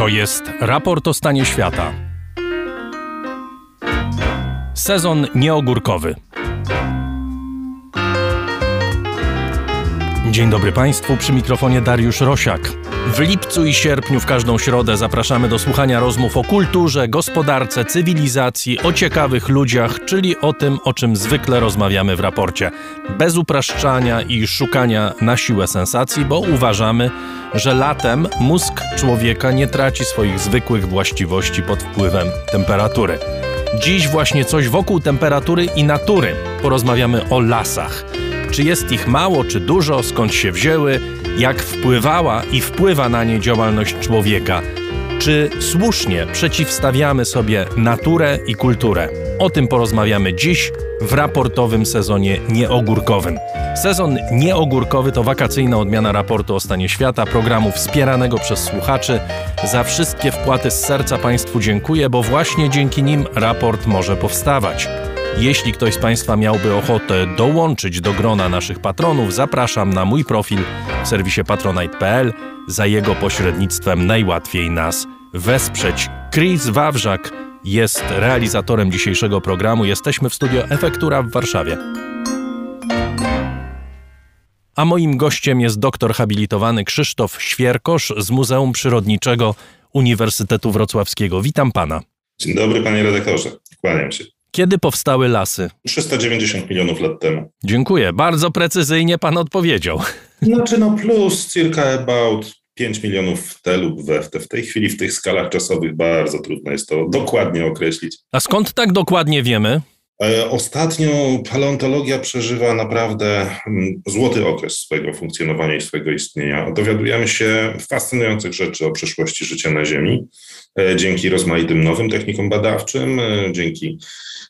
To jest raport o stanie świata. Sezon nieogórkowy. Dzień dobry Państwu, przy mikrofonie Dariusz Rosiak. W lipcu i sierpniu w każdą środę zapraszamy do słuchania rozmów o kulturze, gospodarce, cywilizacji, o ciekawych ludziach, czyli o tym, o czym zwykle rozmawiamy w raporcie. Bez upraszczania i szukania na siłę sensacji, bo uważamy, że latem mózg człowieka nie traci swoich zwykłych właściwości pod wpływem temperatury. Dziś właśnie coś wokół temperatury i natury. Porozmawiamy o lasach. Czy jest ich mało, czy dużo, skąd się wzięły, jak wpływała i wpływa na nie działalność człowieka. Czy słusznie przeciwstawiamy sobie naturę i kulturę? O tym porozmawiamy dziś w raportowym sezonie nieogórkowym. Sezon nieogórkowy to wakacyjna odmiana raportu o stanie świata, programu wspieranego przez słuchaczy. Za wszystkie wpłaty z serca Państwu dziękuję, bo właśnie dzięki nim raport może powstawać. Jeśli ktoś z Państwa miałby ochotę dołączyć do grona naszych patronów, zapraszam na mój profil w serwisie patronite.pl. Za jego pośrednictwem najłatwiej nas wesprzeć. Chris Wawrzak jest realizatorem dzisiejszego programu. Jesteśmy w studio Efektura w Warszawie. A moim gościem jest doktor habilitowany Krzysztof Świerkosz z Muzeum Przyrodniczego Uniwersytetu Wrocławskiego. Witam pana. Dzień dobry, panie redaktorze. Kłaniam się. Kiedy powstały lasy? 390 milionów lat temu. Dziękuję. Bardzo precyzyjnie pan odpowiedział. Znaczy no plus circa about 5 milionów w T lub we w, te. w tej chwili w tych skalach czasowych bardzo trudno jest to dokładnie określić. A skąd tak dokładnie wiemy? E, ostatnio paleontologia przeżywa naprawdę mm, złoty okres swojego funkcjonowania i swojego istnienia. Dowiadujemy się fascynujących rzeczy o przeszłości życia na Ziemi e, dzięki rozmaitym nowym technikom badawczym, e, dzięki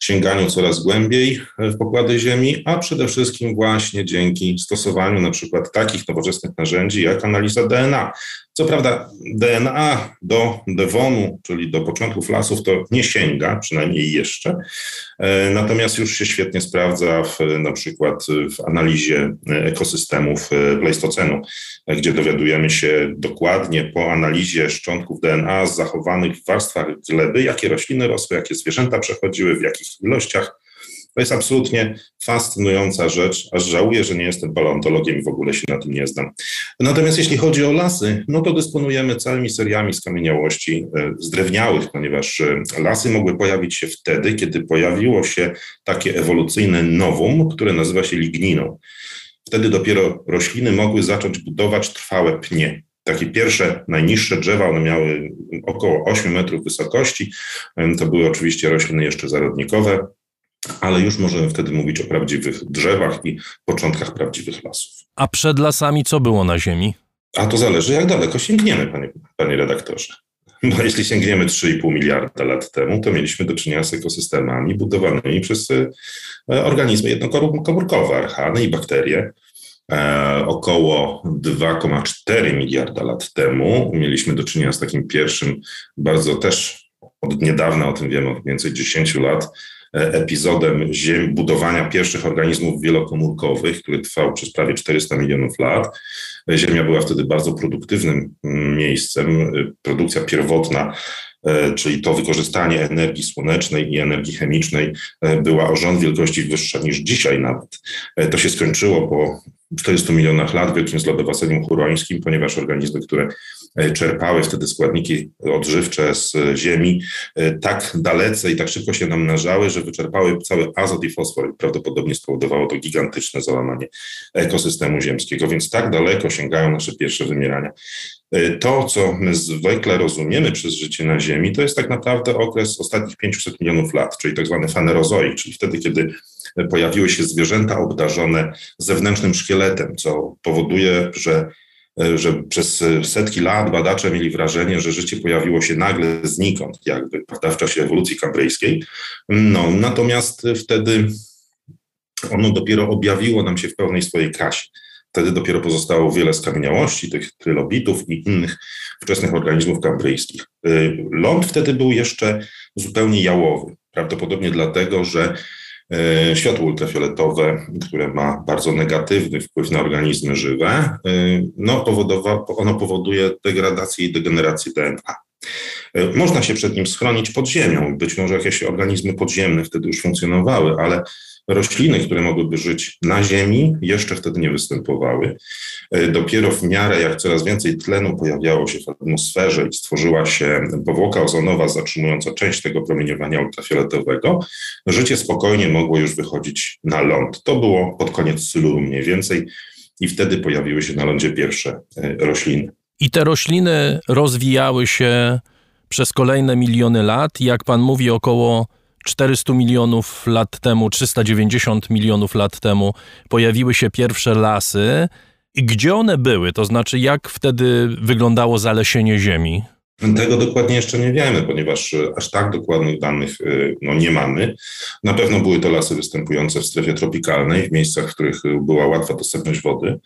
sięganiu coraz głębiej w pokłady Ziemi, a przede wszystkim właśnie dzięki stosowaniu na przykład takich nowoczesnych narzędzi jak analiza DNA. Co prawda DNA do Devonu, czyli do początków lasów, to nie sięga, przynajmniej jeszcze, e, natomiast już się świetnie sprawdza w, na przykład w analizie ekosystemów e, Pleistocenu, gdzie dowiadujemy się dokładnie po analizie szczątków DNA zachowanych w warstwach gleby, jakie rośliny rosły, jakie zwierzęta przechodziły, w jakich ilościach to jest absolutnie fascynująca rzecz, aż żałuję, że nie jestem paleontologiem i w ogóle się na tym nie znam. Natomiast jeśli chodzi o lasy, no to dysponujemy całymi seriami skamieniałości e, zdrewniałych, ponieważ e, lasy mogły pojawić się wtedy, kiedy pojawiło się takie ewolucyjne nowum, które nazywa się ligniną. Wtedy dopiero rośliny mogły zacząć budować trwałe pnie takie pierwsze, najniższe drzewa, one miały około 8 metrów wysokości. To były oczywiście rośliny jeszcze zarodnikowe ale już możemy wtedy mówić o prawdziwych drzewach i początkach prawdziwych lasów. A przed lasami co było na Ziemi? A to zależy, jak daleko sięgniemy, panie, panie redaktorze. Bo jeśli sięgniemy 3,5 miliarda lat temu, to mieliśmy do czynienia z ekosystemami budowanymi przez e, organizmy jednokomórkowe, archany i bakterie. E, około 2,4 miliarda lat temu mieliśmy do czynienia z takim pierwszym, bardzo też od niedawna, o tym wiemy, od mniej więcej 10 lat, epizodem ziem, budowania pierwszych organizmów wielokomórkowych, który trwał przez prawie 400 milionów lat. Ziemia była wtedy bardzo produktywnym mm, miejscem. E, produkcja pierwotna e, czyli to wykorzystanie energii słonecznej i energii chemicznej była o rząd wielkości wyższa niż dzisiaj nawet. To się skończyło po 400 milionach lat wielkim zlodowaceniu hurońskim, ponieważ organizmy, które E, czerpały wtedy składniki odżywcze z ziemi e, tak dalece i tak szybko się namnażały, że wyczerpały cały azot i fosfor. Prawdopodobnie spowodowało to gigantyczne załamanie ekosystemu ziemskiego, więc tak daleko sięgają nasze pierwsze wymierania. E, to, co my zwykle rozumiemy przez życie na Ziemi, to jest tak naprawdę okres ostatnich 500 milionów lat, czyli tak zwany fanerozoik, czyli wtedy, kiedy pojawiły się zwierzęta obdarzone zewnętrznym szkieletem, co powoduje, że E, że przez setki lat badacze mieli wrażenie, że życie pojawiło się nagle znikąd, jakby prawda, w czasie ewolucji kambrejskiej. No, natomiast wtedy ono dopiero objawiło nam się w pełnej swojej krasie. Wtedy dopiero pozostało wiele skamieniałości, tych trylobitów i innych wczesnych organizmów kambryjskich. E, ląd wtedy był jeszcze zupełnie jałowy. Prawdopodobnie dlatego, że E, światło ultrafioletowe, które ma bardzo negatywny wpływ na organizmy żywe, e, no, powodowa, ono powoduje degradację i degenerację DNA. Można się przed nim schronić pod ziemią. Być może jakieś organizmy podziemne wtedy już funkcjonowały, ale rośliny, które mogłyby żyć na Ziemi, jeszcze wtedy nie występowały. Dopiero w miarę, jak coraz więcej tlenu pojawiało się w atmosferze i stworzyła się powłoka ozonowa zatrzymująca część tego promieniowania ultrafioletowego, życie spokojnie mogło już wychodzić na ląd. To było pod koniec Syluru mniej więcej i wtedy pojawiły się na lądzie pierwsze e, rośliny. I te rośliny rozwijały się przez kolejne miliony lat. Jak pan mówi, około 400 milionów lat temu, 390 milionów lat temu pojawiły się pierwsze lasy. I gdzie one były? To znaczy, jak wtedy wyglądało zalesienie Ziemi? Tego dokładnie jeszcze nie wiemy, ponieważ e, aż tak dokładnych danych e, no, nie mamy. Na pewno były to lasy występujące w strefie tropikalnej, w miejscach, w których była łatwa dostępność wody,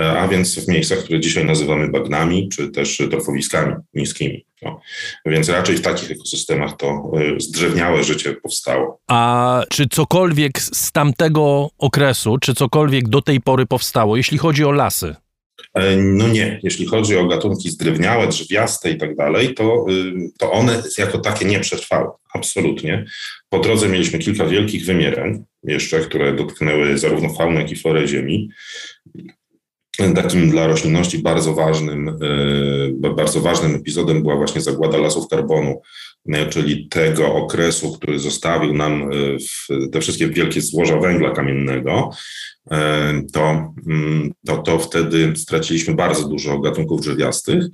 e, a więc w miejscach, które dzisiaj nazywamy bagnami, czy też torfowiskami niskimi. No. Więc raczej w takich ekosystemach to zdrzewniałe życie powstało. A czy cokolwiek z tamtego okresu, czy cokolwiek do tej pory powstało, jeśli chodzi o lasy? E, no nie, jeśli chodzi o gatunki zdrewniałe, drzewiaste i tak dalej, to, y, to one jako takie nie przetrwały, absolutnie. Po drodze mieliśmy kilka wielkich wymiereń jeszcze, które dotknęły zarówno faunę, jak i florę ziemi. Takim dla roślinności bardzo ważnym, y, bardzo ważnym epizodem była właśnie zagłada lasów karbonu, czyli tego okresu, który zostawił nam te wszystkie wielkie złoża węgla kamiennego, E, to, mm, to, to wtedy straciliśmy bardzo dużo gatunków drzewiastych.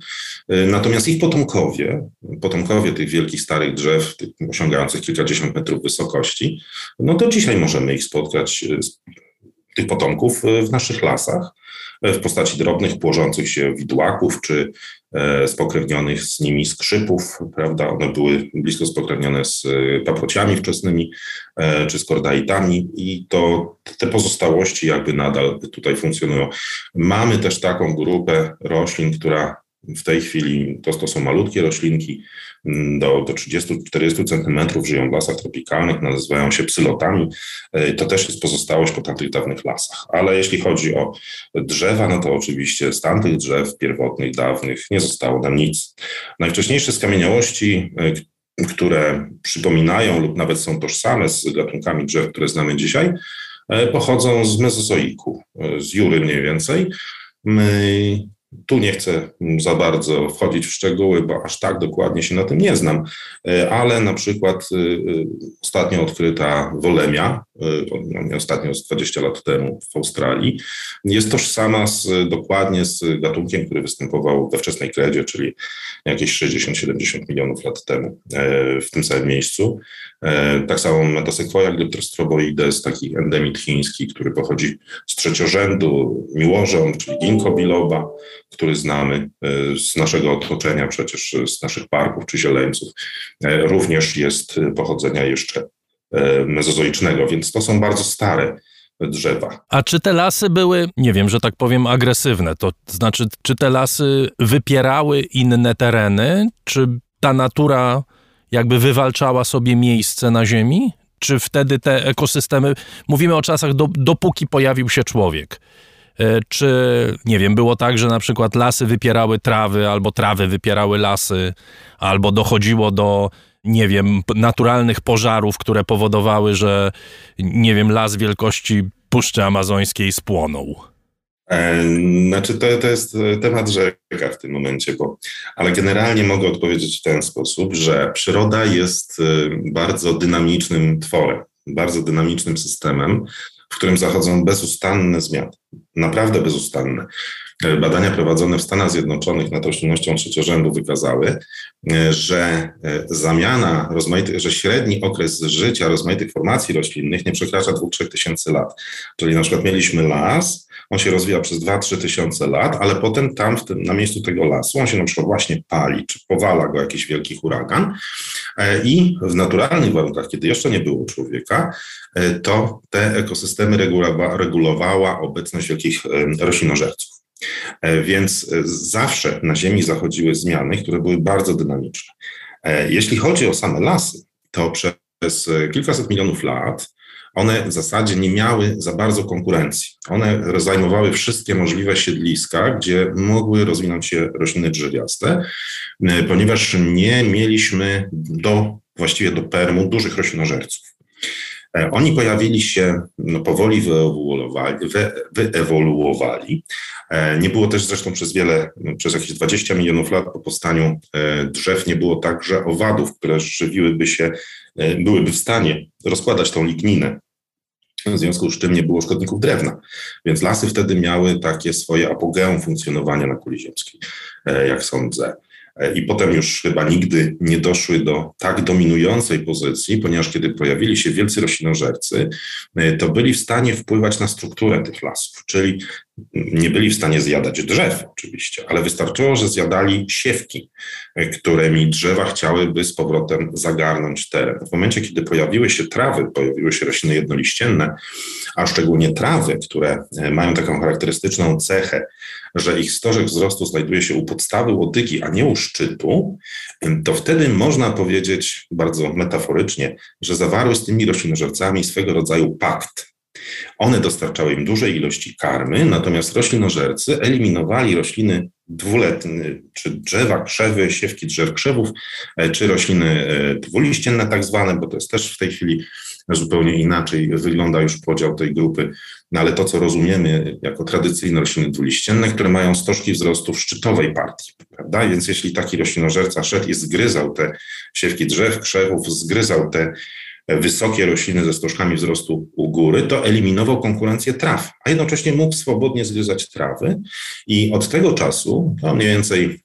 E, natomiast ich potomkowie, potomkowie tych wielkich starych drzew, tych osiągających kilkadziesiąt metrów wysokości, no to dzisiaj możemy ich spotkać, e, tych potomków w naszych lasach w postaci drobnych, płożących się widłaków, czy E, spokrewnionych z nimi skrzypów, prawda? One były blisko spokrewnione z e, paprociami wczesnymi e, czy z kordaitami i to te pozostałości jakby nadal tutaj funkcjonują. Mamy też taką grupę roślin, która w tej chwili to, to są malutkie roślinki, mm, do, do 30-40 centymetrów żyją w lasach tropikalnych, nazywają się psylotami. E, to też jest pozostałość po tamtych dawnych lasach. Ale jeśli chodzi o drzewa, no to oczywiście z tamtych drzew pierwotnych, dawnych nie zostało nam nic. Najwcześniejsze skamieniałości, e, które przypominają lub nawet są tożsame z gatunkami drzew, które znamy dzisiaj, e, pochodzą z mezozoiku, z Jury mniej więcej. Tu nie chcę za bardzo wchodzić w szczegóły, bo aż tak dokładnie się na tym nie znam, e, ale na przykład e, e, ostatnio odkryta wolemia, no ostatnio z 20 lat temu w Australii, jest tożsama z, dokładnie z gatunkiem, który występował we wczesnej kredzie, czyli jakieś 60-70 milionów lat temu w tym samym miejscu. Tak samo Metasequoia glyptostroboides, taki endemit chiński, który pochodzi z trzeciorzędu miłożąt, czyli ginkgo biloba, który znamy e, z naszego otoczenia, przecież z naszych parków czy zieleńców, e, również jest pochodzenia jeszcze e, mezozoicznego, więc to są bardzo stare drzewa. A czy te lasy były, nie wiem, że tak powiem, agresywne? To znaczy, czy te lasy wypierały inne tereny? Czy ta natura jakby wywalczała sobie miejsce na Ziemi? Czy wtedy te ekosystemy, mówimy o czasach, do, dopóki pojawił się człowiek, E, czy, nie wiem, było tak, że na przykład lasy wypierały trawy, albo trawy wypierały lasy, albo dochodziło do, nie wiem, naturalnych pożarów, które powodowały, że, nie wiem, las wielkości Puszczy Amazońskiej spłonął? E, znaczy, to, to jest temat rzeka w tym momencie, bo, ale generalnie mogę odpowiedzieć w ten sposób, że przyroda jest e, bardzo dynamicznym tworem, bardzo dynamicznym systemem, w którym zachodzą bezustanne zmiany, naprawdę bezustanne. E, badania prowadzone w Stanach Zjednoczonych nad roślinnością trzeciorzędu wykazały, e, że e, zamiana rozmaitych, że średni okres życia rozmaitych formacji roślinnych nie przekracza 2-3 tysięcy lat. Czyli na przykład mieliśmy las, on się rozwija przez 2-3 tysiące lat, ale potem tam tym, na miejscu tego lasu on się na przykład właśnie pali, czy powala go jakiś wielki huragan i w naturalnych warunkach, kiedy jeszcze nie było człowieka, to te ekosystemy regulowała obecność wielkich roślinożerców. E, więc e, zawsze na Ziemi zachodziły zmiany, które były bardzo dynamiczne. E, jeśli chodzi o same lasy, to przez kilkaset milionów lat one w zasadzie nie miały za bardzo konkurencji. One zajmowały wszystkie możliwe siedliska, gdzie mogły rozwinąć się rośliny drzewiaste, ponieważ nie mieliśmy do, właściwie do permu dużych roślinożerców. E, oni pojawili się, no, powoli wyewoluowali, wyewoluowali. E, nie było też zresztą przez wiele, przez jakieś 20 milionów lat po powstaniu e, drzew nie było tak, że owadów, które żywiłyby się, byłyby w stanie rozkładać tą ligninę w związku z czym nie było szkodników drewna. Więc lasy wtedy miały takie swoje apogeum funkcjonowania na kuli ziemskiej, jak sądzę. E, i potem już chyba nigdy nie doszły do tak dominującej pozycji, ponieważ kiedy pojawili się wielcy roślinożercy, e, to byli w stanie wpływać na strukturę tych lasów, czyli nie byli w stanie zjadać drzew oczywiście, ale wystarczyło, że zjadali siewki, e, którymi drzewa chciałyby z powrotem zagarnąć teren. W momencie, kiedy pojawiły się trawy, pojawiły się rośliny jednoliścienne, a szczególnie trawy, które mają taką charakterystyczną cechę, że ich stożek wzrostu znajduje się u podstawy łodygi, a nie u szczytu, to wtedy można powiedzieć bardzo metaforycznie, że zawarły z tymi roślinożercami swego rodzaju pakt. One dostarczały im dużej ilości karmy, natomiast roślinożercy eliminowali rośliny dwuletnie, czy drzewa, krzewy, siewki drzew, krzewów, e, czy rośliny e, dwuliścienne tak zwane, bo to jest też w tej chwili zupełnie inaczej wygląda już podział tej grupy, no ale to, co rozumiemy jako tradycyjne rośliny dwuliścienne, które mają stożki wzrostu w szczytowej partii, prawda? Więc jeśli taki roślinożerca szedł i zgryzał te siewki drzew, krzewów, zgryzał te wysokie rośliny ze stożkami wzrostu u góry, to eliminował konkurencję traw, a jednocześnie mógł swobodnie zgryzać trawy i od tego czasu, no mniej więcej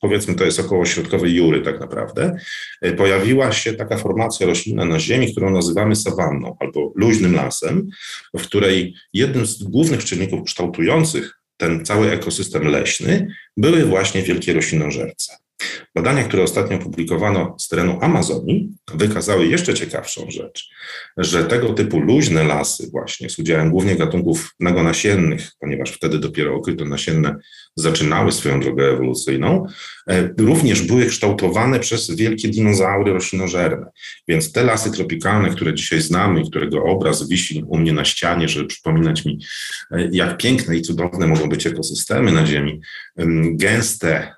powiedzmy to jest około środkowej Jury tak naprawdę, e, pojawiła się taka formacja roślinna na Ziemi, którą nazywamy sawanną albo luźnym lasem, w której jednym z głównych czynników kształtujących ten cały ekosystem leśny były właśnie wielkie roślinożerce. Badania, które ostatnio publikowano z terenu Amazonii, wykazały jeszcze ciekawszą rzecz, że tego typu luźne lasy, właśnie z udziałem głównie gatunków nagonasiennych, ponieważ wtedy dopiero okryto nasienne zaczynały swoją drogę ewolucyjną, e, również były kształtowane przez wielkie dinozaury roślinożerne. Więc te lasy tropikalne, które dzisiaj znamy, którego obraz wisi u mnie na ścianie, żeby przypominać mi, e, jak piękne i cudowne mogą być ekosystemy na Ziemi, gęste,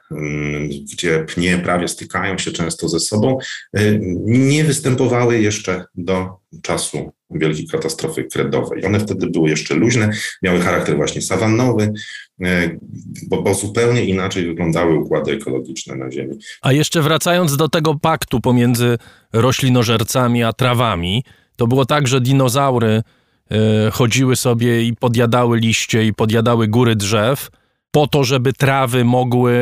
gdzie pnie prawie stykają się często ze sobą, e, nie występowały jeszcze do czasu wielkiej katastrofy kredowej. One wtedy były jeszcze luźne, miały charakter właśnie sawannowy, bo, bo, zupełnie inaczej wyglądały układy ekologiczne na Ziemi. A jeszcze wracając do tego paktu pomiędzy roślinożercami a trawami, to było tak, że dinozaury e, chodziły sobie i podjadały liście i podjadały góry drzew po to, żeby trawy mogły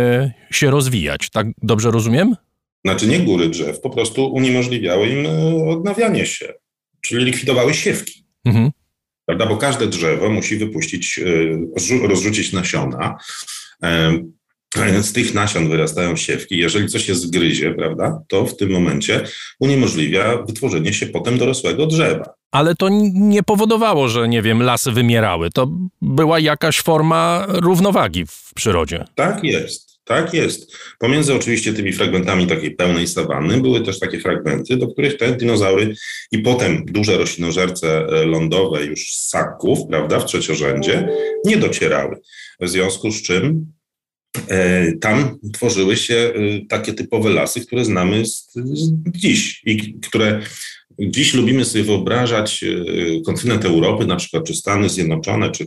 się rozwijać. Tak dobrze rozumiem? Znaczy nie góry drzew, po prostu uniemożliwiały im e, odnawianie się czyli likwidowały siewki. Mhm. Prawda? Bo każde drzewo musi wypuścić, e, rozrzucić nasiona. Z tych nasion wyrastają siewki. Jeżeli coś się zgryzie, prawda, to w tym momencie uniemożliwia wytworzenie się potem dorosłego drzewa. Ale to nie powodowało, że, nie wiem, lasy wymierały. To była jakaś forma równowagi w przyrodzie. Tak jest. Tak jest. Pomiędzy oczywiście tymi fragmentami takiej pełnej sawanny były też takie fragmenty, do których te dinozaury i potem duże roślinożerce e, lądowe już z ssaków, prawda, w trzeciorzędzie, nie docierały. W związku z czym e, tam tworzyły się e, takie typowe lasy, które znamy z, z dziś i które dziś lubimy sobie wyobrażać kontynent Europy, na przykład, czy Stany Zjednoczone, czy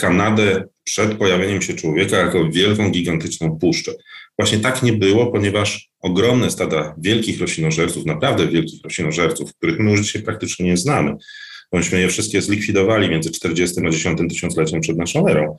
Kanadę przed pojawieniem się człowieka jako wielką, gigantyczną puszczę. Właśnie tak nie było, ponieważ ogromne stada wielkich roślinożerców, naprawdę wielkich roślinożerców, których my już dzisiaj praktycznie nie znamy, myśmy je wszystkie zlikwidowali między 40 a 10 tysiącleciem przed naszą erą,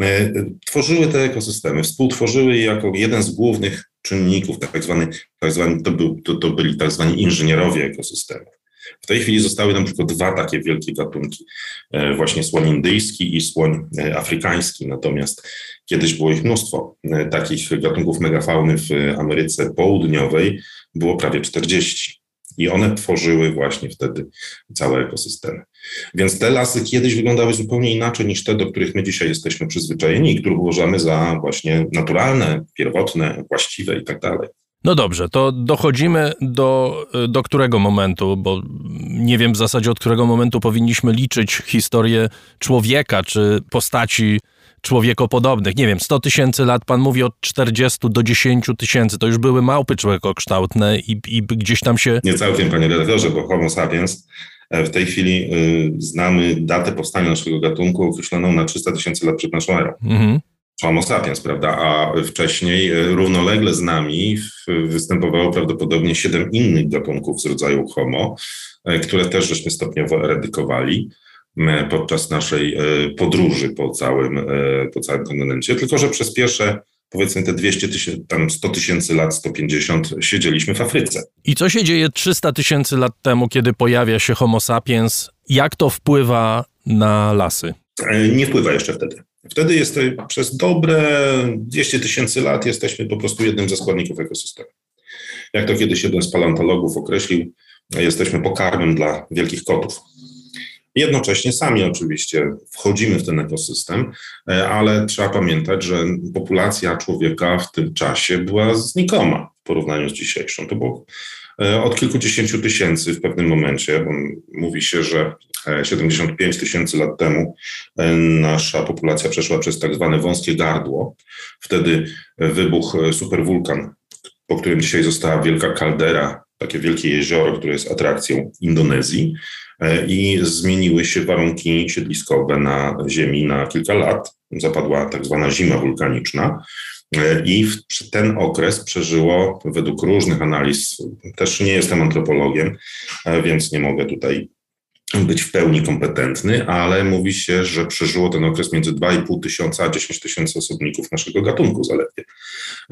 e, tworzyły te ekosystemy, współtworzyły je jako jeden z głównych czynników, tak zwany, tak zwany to, był, to, to byli tak zwani inżynierowie ekosystemów. W tej chwili zostały nam tylko dwa takie wielkie gatunki, e, właśnie słoń indyjski i słoń e, afrykański, natomiast kiedyś było ich mnóstwo. E, takich gatunków megafauny w Ameryce Południowej było prawie 40 i one tworzyły właśnie wtedy całe ekosystemy. Więc te lasy kiedyś wyglądały zupełnie inaczej niż te, do których my dzisiaj jesteśmy przyzwyczajeni i które uważamy za właśnie naturalne, pierwotne, właściwe i tak dalej. No dobrze, to dochodzimy do, do którego momentu, bo nie wiem w zasadzie od którego momentu powinniśmy liczyć historię człowieka czy postaci człowiekopodobnych. Nie wiem, 100 tysięcy lat, pan mówi od 40 do 10 tysięcy, to już były małpy człowiekokształtne i, i gdzieś tam się... Nie całkiem, panie redaktorze, bo homo sapiens e, w tej chwili y, znamy datę powstania naszego gatunku określoną na 300 tysięcy lat przed naszą erą. Mhm. Homo sapiens, prawda? A wcześniej e, równolegle z nami występowało prawdopodobnie siedem innych gatunków z rodzaju Homo, e, które też żeśmy stopniowo eradykowali podczas naszej podróży po całym, po całym kontynencie. Tylko, że przez pierwsze powiedzmy te 200 tysięcy, tam 100 tysięcy lat, 150 siedzieliśmy w Afryce. I co się dzieje 300 tysięcy lat temu, kiedy pojawia się Homo sapiens? Jak to wpływa na lasy? E, nie wpływa jeszcze wtedy. Wtedy jest przez dobre 200 tysięcy lat jesteśmy po prostu jednym ze składników ekosystemu. Jak to kiedyś jeden z paleontologów określił, jesteśmy pokarmem dla wielkich kotów. Jednocześnie sami oczywiście wchodzimy w ten ekosystem, e, ale trzeba pamiętać, że populacja człowieka w tym czasie była znikoma w porównaniu z dzisiejszą. To było e, od kilkudziesięciu tysięcy w pewnym momencie, bo mówi się, że 75 e, tysięcy lat temu nasza populacja przeszła przez tak zwane wąskie gardło. Wtedy wybuchł superwulkan, po którym dzisiaj została wielka kaldera, takie wielkie jezioro, które jest atrakcją Indonezji. E, i zmieniły się warunki siedliskowe na Ziemi na kilka lat. Zapadła tak zwana zima wulkaniczna. E, I ten okres przeżyło, według różnych analiz, też nie jestem antropologiem, e, więc nie mogę tutaj być w pełni kompetentny, ale mówi się, że przeżyło ten okres między 2,5 tysiąca a 10 tysięcy osobników naszego gatunku zaledwie.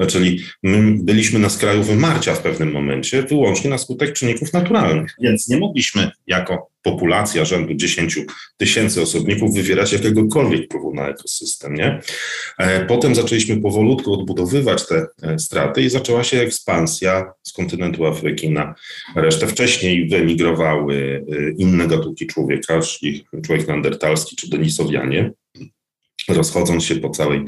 Czyli my byliśmy na skraju wymarcia w pewnym momencie, wyłącznie na skutek czynników naturalnych, więc nie mogliśmy jako populacja rzędu 10 tysięcy osobników wywierać jakiegokolwiek wpływu na ekosystem. Nie? E, potem zaczęliśmy powolutku odbudowywać te e, straty i zaczęła się ekspansja z kontynentu Afryki na resztę. Wcześniej wyemigrowały e, inne gatunki człowieka, czyli człowiek neandertalski czy denisowianie, rozchodząc się po całej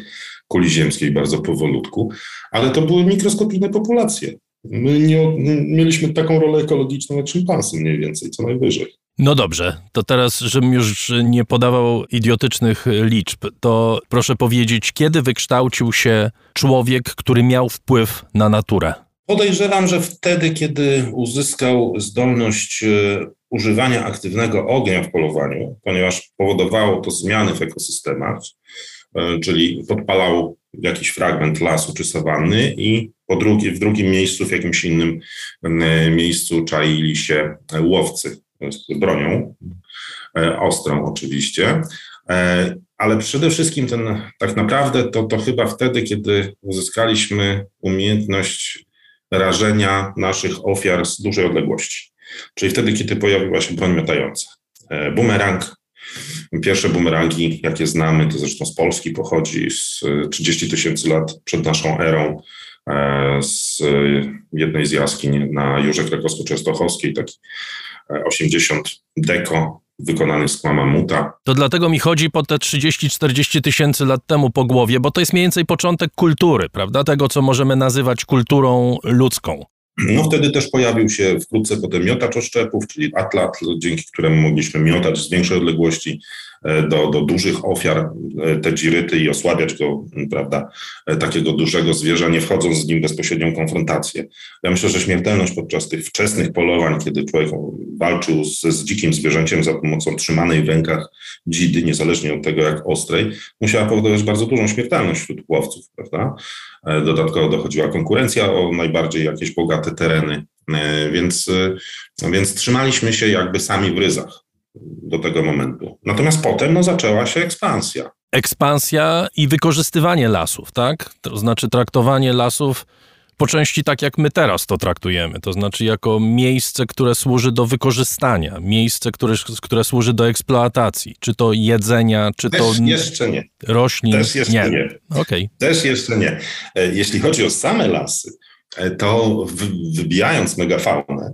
kuli ziemskiej bardzo powolutku, ale to były mikroskopijne populacje. My nie, mieliśmy taką rolę ekologiczną jak szympansy mniej więcej, co najwyżej. No dobrze, to teraz, żebym już nie podawał idiotycznych liczb, to proszę powiedzieć, kiedy wykształcił się człowiek, który miał wpływ na naturę? Podejrzewam, że wtedy, kiedy uzyskał zdolność e, używania aktywnego ognia w polowaniu, ponieważ powodowało to zmiany w ekosystemach, e, czyli podpalał jakiś fragment lasu czy sawanny i po w drugim miejscu, w jakimś innym e, miejscu czaili się łowcy z bronią, e, ostrą oczywiście, e, ale przede wszystkim ten, tak naprawdę to, to chyba wtedy, kiedy uzyskaliśmy umiejętność rażenia naszych ofiar z dużej odległości. Czyli wtedy, kiedy pojawiła się broń miotająca. E, bumerang. Pierwsze bumerangi, jakie znamy, to zresztą z Polski pochodzi z 30 tysięcy lat przed naszą erą, z jednej z jaskiń na Jurze Krakowsko-Częstochowskiej, taki 80 deko wykonany z kłamamuta. To dlatego mi chodzi po te 30-40 tysięcy lat temu po głowie, bo to jest mniej więcej początek kultury, prawda? Tego, co możemy nazywać kulturą ludzką. No wtedy też pojawił się wkrótce potem miotacz oszczepów, czyli atlat, dzięki któremu mogliśmy miotać z większej odległości E, do, do dużych ofiar e, te dziryty i osłabiać go, prawda, e, takiego dużego zwierza, nie wchodząc z nim w bezpośrednią konfrontację. Ja myślę, że śmiertelność podczas tych wczesnych polowań, kiedy człowiek walczył z, z dzikim zwierzęciem za pomocą trzymanej w rękach dzidy, niezależnie od tego jak ostrej, musiała powodować bardzo dużą śmiertelność wśród łowców, prawda. Dodatkowo dochodziła konkurencja o najbardziej jakieś bogate tereny, więc, więc trzymaliśmy się jakby sami w ryzach do tego momentu. Natomiast potem no, zaczęła się ekspansja. Ekspansja i wykorzystywanie lasów, tak? To znaczy traktowanie lasów po części tak, jak my teraz to traktujemy, to znaczy jako miejsce, które służy do wykorzystania, miejsce, które, które służy do eksploatacji, czy to jedzenia, czy Też to jeszcze nie. roślin. Też jeszcze nie. nie. Okay. Też jeszcze nie. E, jeśli chodzi o same lasy, e, to wybijając megafaunę,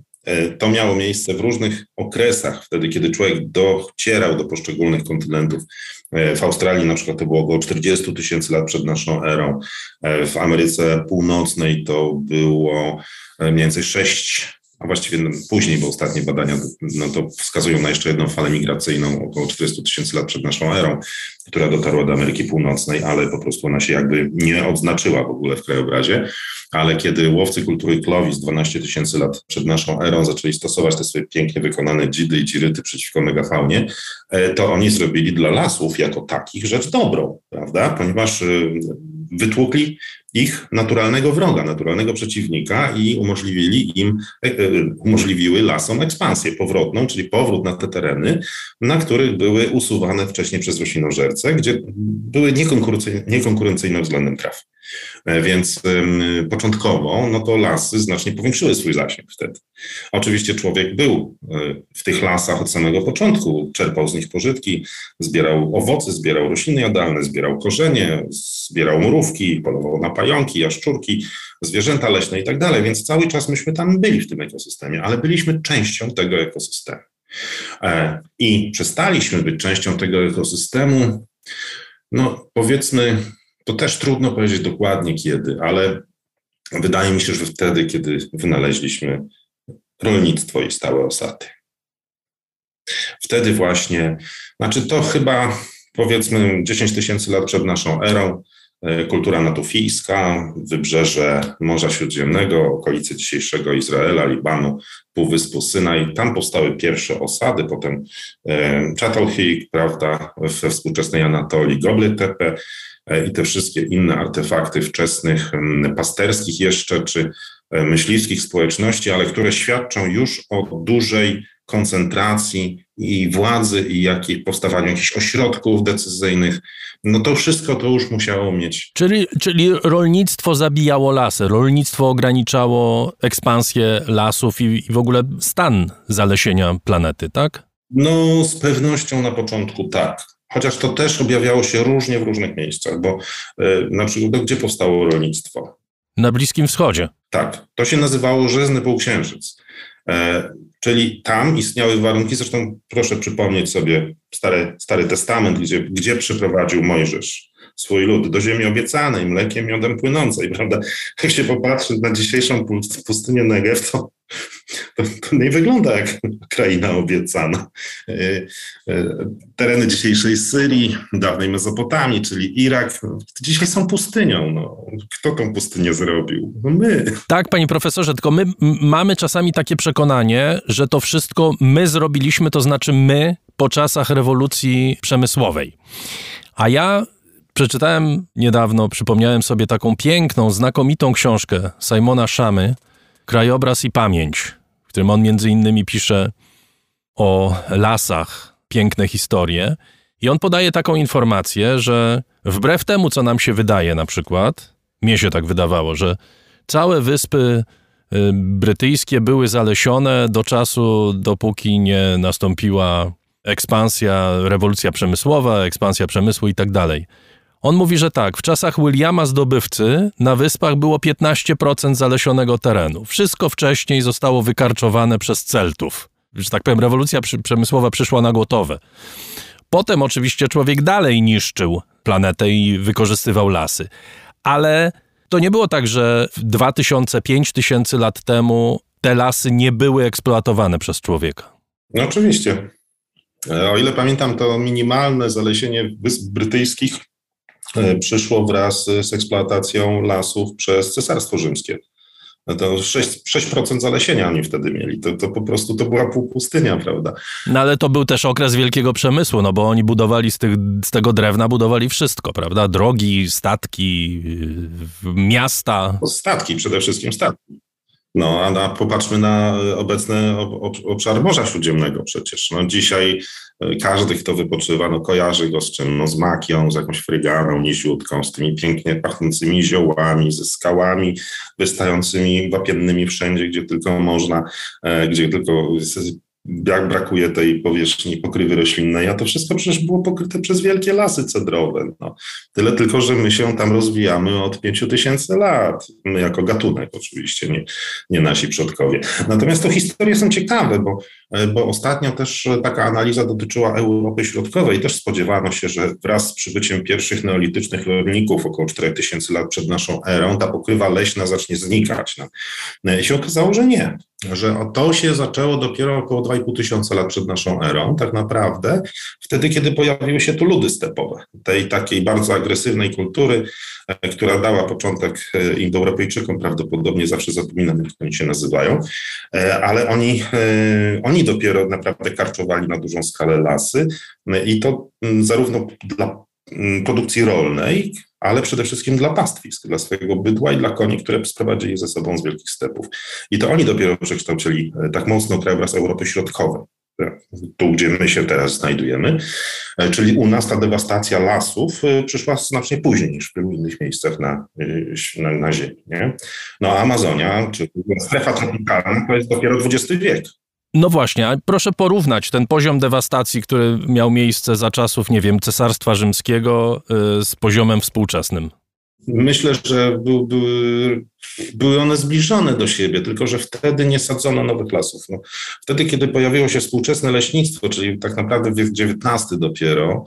to miało miejsce w różnych okresach, wtedy kiedy człowiek docierał do poszczególnych kontynentów. E, w Australii na przykład to było około 40 tysięcy lat przed naszą erą. E, w Ameryce Północnej to było mniej więcej 6 a właściwie później, bo ostatnie badania no to wskazują na jeszcze jedną falę migracyjną około 400 tysięcy lat przed naszą erą, która dotarła do Ameryki Północnej, ale po prostu ona się jakby nie odznaczyła w ogóle w krajobrazie. Ale kiedy łowcy kultury Clovis 12 tysięcy lat przed naszą erą zaczęli stosować te swoje pięknie wykonane dzidy i dziryty przeciwko megafaunie, e, to oni zrobili dla lasów jako takich rzecz dobrą, prawda? Ponieważ e, wytłukli ich naturalnego wroga, naturalnego przeciwnika i umożliwili im, e, umożliwiły lasom ekspansję powrotną, czyli powrót na te tereny, na których były usuwane wcześniej przez roślinożerce, gdzie były niekonkurencyjne względem traw. E, więc początkowo, no to lasy znacznie powiększyły swój zasięg wtedy. Oczywiście człowiek był w tych lasach od samego początku, czerpał z nich pożytki, zbierał owoce, zbierał rośliny jadalne, zbierał korzenie, zbierał mrówki, polował na pająki, jaszczurki, zwierzęta leśne i tak dalej, więc cały czas myśmy tam byli w tym ekosystemie, ale byliśmy częścią tego ekosystemu. E, I przestaliśmy być częścią tego ekosystemu, no powiedzmy, to też trudno powiedzieć dokładnie kiedy, ale wydaje mi się, że wtedy, kiedy wynaleźliśmy rolnictwo i stałe osady. Wtedy właśnie, znaczy to chyba powiedzmy 10 tysięcy lat przed naszą erą, kultura natufijska, wybrzeże Morza Śródziemnego, okolice dzisiejszego Izraela, Libanu, Półwyspu Synaj. Tam powstały pierwsze osady, potem e, Çatalhöyük, prawda, we współczesnej Anatolii, Gobly Tepe e, i te wszystkie inne artefakty wczesnych, pasterskich jeszcze, czy myśliwskich społeczności, ale które świadczą już o dużej koncentracji i władzy i jakich powstawaniu jakichś ośrodków decyzyjnych, no to wszystko to już musiało mieć. Czyli, czyli rolnictwo zabijało lasy, rolnictwo ograniczało ekspansję lasów i, i w ogóle stan zalesienia planety, tak? No, z pewnością na początku tak. Chociaż to też objawiało się różnie w różnych miejscach, bo yy, na przykład gdzie powstało rolnictwo? Na Bliskim Wschodzie. Tak, to się nazywało Rzezny Półksiężyc. Czyli tam istniały warunki, zresztą proszę przypomnieć sobie Stary, Stary Testament, gdzie, gdzie przyprowadził Mojżesz swój lud do ziemi obiecanej, mlekiem, miodem płynącej, prawda? Jak się popatrzy na dzisiejszą pustynię Negev, to, to, to nie wygląda jak kraina obiecana. E, e, tereny dzisiejszej Syrii, dawnej Mezopotamii, czyli Irak, dzisiaj są pustynią. No. Kto tą pustynię zrobił? No my. Tak, panie profesorze, tylko my mamy czasami takie przekonanie, że to wszystko my zrobiliśmy, to znaczy my po czasach rewolucji przemysłowej. A ja Przeczytałem niedawno, przypomniałem sobie taką piękną, znakomitą książkę Simona Szamy, Krajobraz i Pamięć, w którym on między innymi pisze o lasach, piękne historie. I on podaje taką informację, że wbrew temu, co nam się wydaje na przykład, mnie się tak wydawało, że całe wyspy y, brytyjskie były zalesione do czasu, dopóki nie nastąpiła ekspansja, rewolucja przemysłowa, ekspansja przemysłu i tak dalej. On mówi, że tak, w czasach Williama Zdobywcy na wyspach było 15% zalesionego terenu. Wszystko wcześniej zostało wykarczowane przez Celtów. Że tak powiem, rewolucja przemysłowa przyszła na gotowe. Potem oczywiście człowiek dalej niszczył planetę i wykorzystywał lasy. Ale to nie było tak, że 2000-5000 lat temu te lasy nie były eksploatowane przez człowieka. No oczywiście. E, o ile pamiętam, to minimalne zalesienie Wysp Brytyjskich przyszło wraz z eksploatacją lasów przez Cesarstwo Rzymskie. No to 6%, 6% zalesienia oni wtedy mieli. To, to po prostu to była półpustynia, prawda? No ale to był też okres wielkiego przemysłu, no bo oni budowali z, tych, z tego drewna, budowali wszystko, prawda? Drogi, statki, miasta. Statki, przede wszystkim statki. No, a, a popatrzmy na obecny obszar Morza Śródziemnego przecież. No, dzisiaj e, każdy, kto wypoczywa, no, kojarzy go z czym? No, z makią, z jakąś fryganą niziutką, z tymi pięknie pachnącymi ziołami, ze skałami wystającymi wapiennymi wszędzie, gdzie tylko można, e, gdzie tylko jak brakuje tej powierzchni pokrywy roślinnej, a to wszystko przecież było pokryte przez wielkie lasy cedrowe. No. Tyle tylko, że my się tam rozwijamy od pięciu tysięcy lat. My jako gatunek oczywiście, nie, nie nasi przodkowie. Natomiast to historie są ciekawe, bo, bo ostatnio też taka analiza dotyczyła Europy Środkowej. Też spodziewano się, że wraz z przybyciem pierwszych neolitycznych rolników około 4000 lat przed naszą erą, ta pokrywa leśna zacznie znikać. No. I się okazało, że nie że to się zaczęło dopiero około 2,5 tysiąca lat przed naszą erą, tak naprawdę, wtedy, kiedy pojawiły się tu ludy stepowe, tej takiej bardzo agresywnej kultury, e, która dała początek e, Indoeuropejczykom, prawdopodobnie zawsze zapominam, jak oni się nazywają, e, ale oni, oni dopiero naprawdę karczowali na dużą skalę lasy i to mm, zarówno dla mm, produkcji rolnej, ale przede wszystkim dla pastwisk, dla swojego bydła i dla koni, które sprowadzili ze sobą z wielkich stepów. I to oni dopiero przekształcili e, tak mocno krajobraz Europy Środkowej, e, tu gdzie my się teraz znajdujemy, e, czyli u nas ta dewastacja lasów przyszła znacznie później niż w innych miejscach na, na, na Ziemi. Nie? No Amazonia, czy strefa tropikalna, to jest dopiero XX wiek. No właśnie, proszę porównać ten poziom dewastacji, który miał miejsce za czasów, nie wiem, Cesarstwa Rzymskiego y, z poziomem współczesnym. Myślę, że był, były, one zbliżone do siebie, tylko że wtedy nie sadzono nowych lasów. No, wtedy, kiedy pojawiło się współczesne leśnictwo, czyli tak naprawdę wiek XIX dopiero,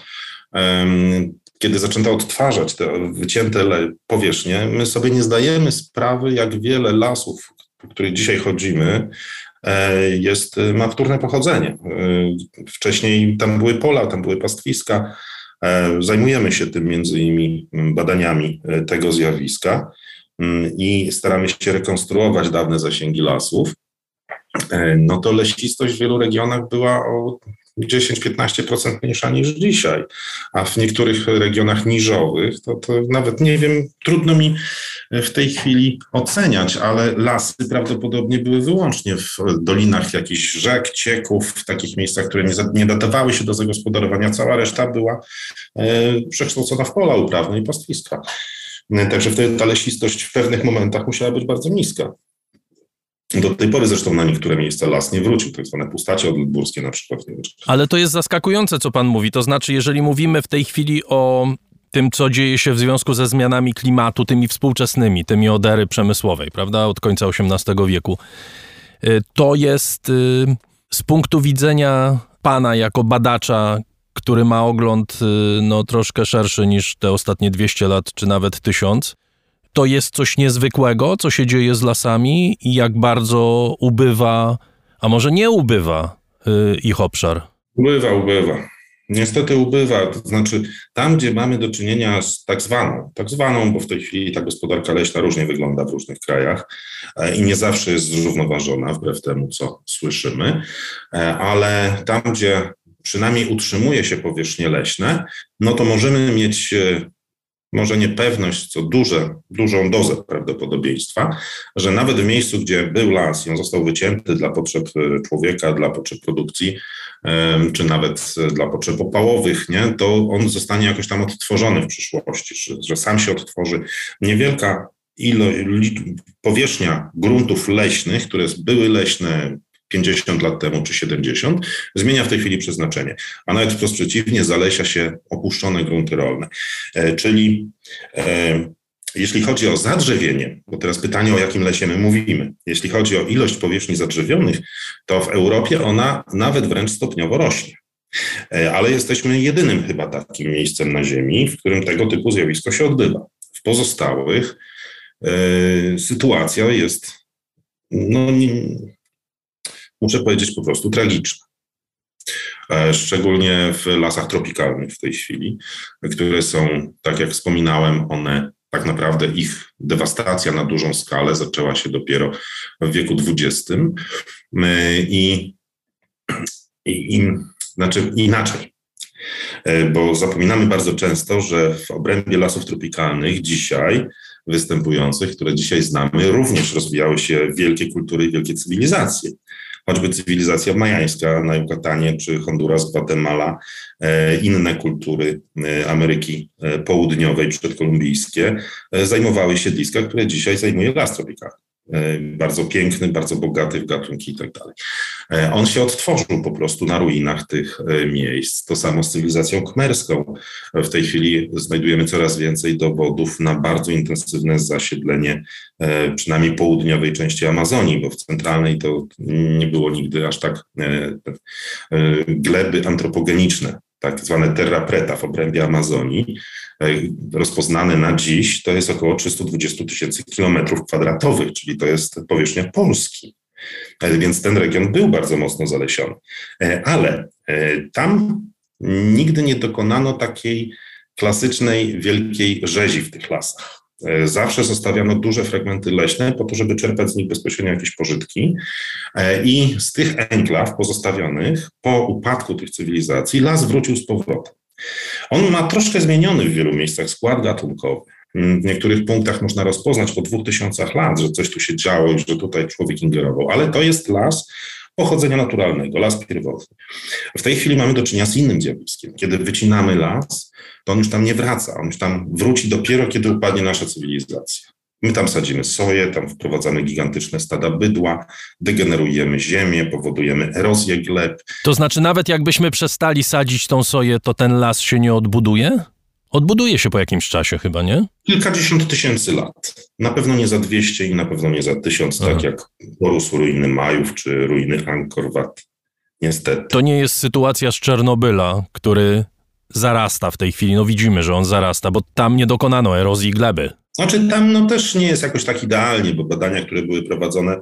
um, kiedy zaczęto odtwarzać te wycięte powierzchnie, my sobie nie zdajemy sprawy, jak wiele lasów, po których dzisiaj chodzimy, jest, e, ma wtórne pochodzenie. E, wcześniej tam były pola, tam były pastwiska. Zajmujemy się tym między innymi badaniami tego zjawiska i staramy się rekonstruować dawne zasięgi lasów. No to leśnistość w wielu regionach była o 10-15% mniejsza niż dzisiaj, a w niektórych regionach niżowych to, to nawet nie wiem, trudno mi w tej chwili oceniać, ale lasy prawdopodobnie były wyłącznie w dolinach jakichś rzek, cieków, w takich miejscach, które nie, nie datowały się do zagospodarowania. Cała reszta była e, przekształcona w pola uprawne i pastwiska. Także wtedy ta lesistość w pewnych momentach musiała być bardzo niska. Do tej pory zresztą na niektóre miejsca las nie wrócił, tak zwane pustacie odludburskie na przykład. Ale to jest zaskakujące, co pan mówi. To znaczy, jeżeli mówimy w tej chwili o tym, co dzieje się w związku ze zmianami klimatu, tymi współczesnymi, tymi od ery przemysłowej, prawda, od końca XVIII wieku, y, to jest y, z punktu widzenia pana jako badacza, który ma ogląd y, no, troszkę szerszy niż te ostatnie 200 lat, czy nawet 1000, to jest coś niezwykłego, co się dzieje z lasami i jak bardzo ubywa, a może nie ubywa ich obszar. Ubywa, ubywa. Niestety ubywa, to znaczy tam, gdzie mamy do czynienia z tak zwaną, tak zwaną, bo w tej chwili ta gospodarka leśna różnie wygląda w różnych krajach e, i nie zawsze jest zrównoważona, wbrew temu, co słyszymy, e, ale tam, gdzie przynajmniej utrzymuje się powierzchnie leśne, no to możemy mieć e, może nie pewność, co duże, dużą dozę prawdopodobieństwa, że nawet w miejscu, gdzie był las i on został wycięty dla potrzeb człowieka, dla potrzeb produkcji, czy nawet dla potrzeb opałowych, nie, to on zostanie jakoś tam odtworzony w przyszłości, że, że sam się odtworzy. Niewielka ilo, powierzchnia gruntów leśnych, które były leśne 50 lat temu czy 70, zmienia w tej chwili przeznaczenie. A nawet wprost przeciwnie, zalesia się opuszczone grunty rolne. E, czyli e, jeśli chodzi o zadrzewienie, bo teraz pytanie o jakim lesie my mówimy, jeśli chodzi o ilość powierzchni zadrzewionych, to w Europie ona nawet wręcz stopniowo rośnie. E, ale jesteśmy jedynym chyba takim miejscem na Ziemi, w którym tego typu zjawisko się odbywa. W pozostałych y, sytuacja jest, no, nie, muszę powiedzieć, po prostu tragiczna. E, szczególnie w lasach tropikalnych w tej chwili, które są, tak jak wspominałem, one tak naprawdę ich dewastacja na dużą skalę zaczęła się dopiero w wieku XX e, i, i, i znaczy inaczej. E, bo zapominamy bardzo często, że w obrębie lasów tropikalnych dzisiaj występujących, które dzisiaj znamy, również rozwijały się wielkie kultury i wielkie cywilizacje choćby cywilizacja majańska na Yucatanie, czy Honduras, Gwatemala, e, inne kultury e, Ameryki e, Południowej, przedkolumbijskie, zajmowały siedliska, które dzisiaj zajmuje las tropikalny. E, bardzo piękny, bardzo bogaty w gatunki i tak dalej. E, on się odtworzył po prostu na ruinach tych miejsc. To samo z cywilizacją kmerską. W tej chwili znajdujemy coraz więcej dowodów na bardzo intensywne zasiedlenie przynajmniej południowej części Amazonii, bo w centralnej to nie było nigdy aż tak gleby antropogeniczne tak zwane terra preta w obrębie Amazonii, e, rozpoznane na dziś, to jest około 320 tysięcy kilometrów kwadratowych, czyli to jest powierzchnia Polski. E, więc ten region był bardzo mocno zalesiony. E, ale tam nigdy nie dokonano takiej klasycznej wielkiej rzezi w tych lasach. E, zawsze zostawiano duże fragmenty leśne po to, żeby czerpać z nich bezpośrednio jakieś pożytki. E, I z tych enklaw pozostawionych po upadku tych cywilizacji las wrócił z powrotem. On ma troszkę zmieniony w wielu miejscach skład gatunkowy. W niektórych punktach można rozpoznać po dwóch tysiącach lat, że coś tu się działo i że tutaj człowiek ingerował, ale to jest las pochodzenia naturalnego, las pierwotny. W tej chwili mamy do czynienia z innym zjawiskiem. Kiedy wycinamy las, to on już tam nie wraca. On już tam wróci dopiero, kiedy upadnie nasza cywilizacja. My tam sadzimy soję, tam wprowadzamy gigantyczne stada bydła, degenerujemy ziemię, powodujemy erozję gleb. To znaczy, nawet jakbyśmy przestali sadzić tą soję, to ten las się nie odbuduje? Odbuduje się po jakimś czasie chyba, nie? Kilkadziesiąt tysięcy lat. Na pewno nie za 200 i na pewno nie za 1000, tak jak porósł ruiny Majów czy ruiny Angkor Wat. Niestety. To nie jest sytuacja z Czernobyla, który zarasta w tej chwili. No widzimy, że on zarasta, bo tam nie dokonano erozji gleby. Znaczy tam no, też nie jest jakoś tak idealnie, bo badania, które były prowadzone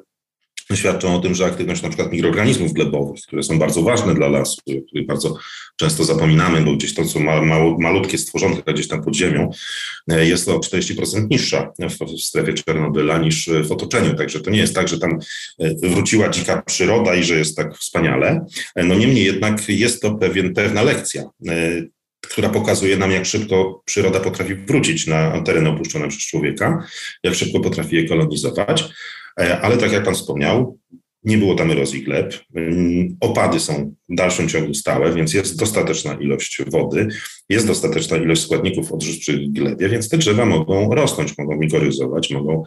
świadczą o tym, że aktywność na przykład mikroorganizmów glebowych, które są bardzo ważne dla lasu, o których bardzo często zapominamy, bo gdzieś to są malutkie stworzonka gdzieś tam pod ziemią, e, jest o 40% niższa w strefie Czernobyla niż w otoczeniu. Także to nie jest tak, że tam e, wróciła dzika przyroda i że jest tak wspaniale. E, no niemniej jednak jest to pewien, pewna lekcja która pokazuje nam, jak szybko przyroda potrafi wrócić na tereny opuszczone przez człowieka, jak szybko potrafi je kolonizować. E, ale tak jak Pan wspomniał, nie było tam erozji gleb. Mm, opady są w dalszym ciągu stałe, więc jest dostateczna ilość wody, jest dostateczna ilość składników odżywczych w glebie, więc te drzewa mogą rosnąć, mogą migoryzować, mogą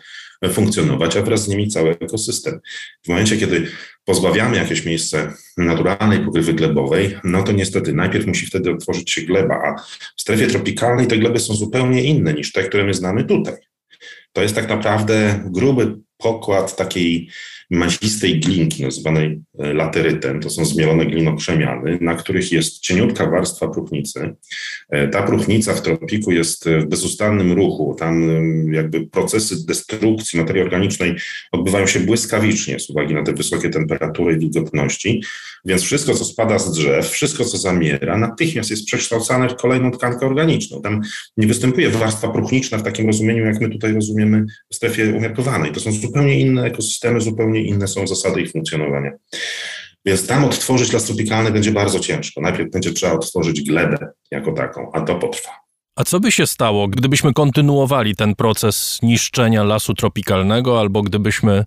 funkcjonować, a wraz z nimi cały ekosystem. W momencie, kiedy pozbawiamy jakieś miejsce naturalnej pokrywy glebowej, no to niestety najpierw musi wtedy otworzyć się gleba, a w strefie tropikalnej te gleby są zupełnie inne niż te, które my znamy tutaj. To jest tak naprawdę gruby pokład takiej masistej glinki nazywanej e, laterytem. To są zmielone glinokrzemiany, na których jest cieniutka warstwa próchnicy. E, ta próchnica w tropiku jest w bezustannym ruchu. Tam jakby procesy destrukcji materii organicznej odbywają się błyskawicznie z uwagi na te wysokie temperatury i wilgotności. Więc wszystko, co spada z drzew, wszystko, co zamiera, natychmiast jest przekształcane w kolejną tkankę organiczną. Tam nie występuje warstwa próchniczna w takim rozumieniu, jak my tutaj rozumiemy w strefie umiarkowanej. To są zupełnie inne ekosystemy, zupełnie inne są zasady ich funkcjonowania. Więc tam odtworzyć las tropikalny będzie bardzo ciężko. Najpierw będzie trzeba odtworzyć glebę jako taką, a to potrwa. A co by się stało, gdybyśmy kontynuowali ten proces niszczenia lasu tropikalnego, albo gdybyśmy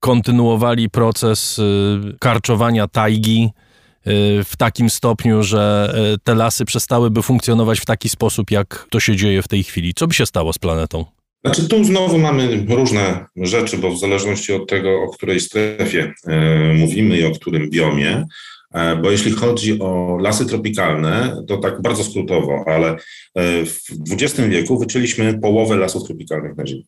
kontynuowali proces y, karczowania tajgi y, w takim stopniu, że y, te lasy przestałyby funkcjonować w taki sposób, jak to się dzieje w tej chwili? Co by się stało z planetą? Znaczy tu znowu mamy różne rzeczy, bo w zależności od tego, o której strefie mówimy i o którym biomie, E, bo jeśli chodzi o lasy tropikalne, to tak bardzo skrótowo, ale e, w XX wieku wyczyliśmy połowę lasów tropikalnych na Ziemi.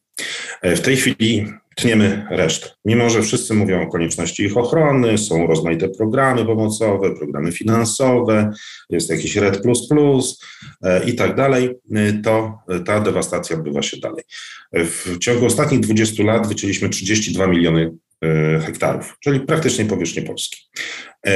E, w tej chwili tniemy resztę. Mimo, że wszyscy mówią o konieczności ich ochrony, są rozmaite programy pomocowe, programy finansowe, jest jakiś RED i tak dalej, to ta dewastacja odbywa się dalej. W ciągu ostatnich 20 lat wycięliśmy 32 miliony E, hektarów, czyli praktycznie powierzchnię Polski. E,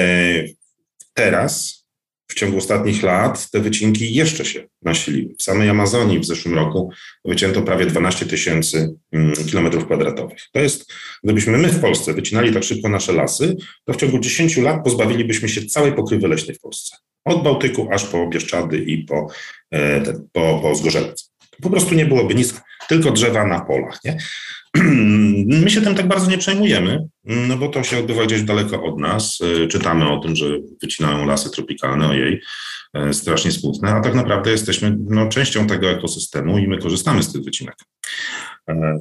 teraz, w ciągu ostatnich lat, te wycinki jeszcze się nasiliły. W samej Amazonii w zeszłym roku wycięto prawie 12 tysięcy mm, kilometrów kwadratowych. To jest, gdybyśmy my w Polsce wycinali tak szybko nasze lasy, to w ciągu 10 lat pozbawilibyśmy się całej pokrywy leśnej w Polsce. Od Bałtyku aż po Bieszczady i po, e, po, po Zgorzelec. Po prostu nie byłoby nic, tylko drzewa na polach. Nie? My się tym tak bardzo nie przejmujemy, no bo to się odbywa gdzieś daleko od nas. E, czytamy o tym, że wycinają lasy tropikalne, ojej, e, strasznie smutne, a tak naprawdę jesteśmy no, częścią tego ekosystemu i my korzystamy z tych wycinek. E,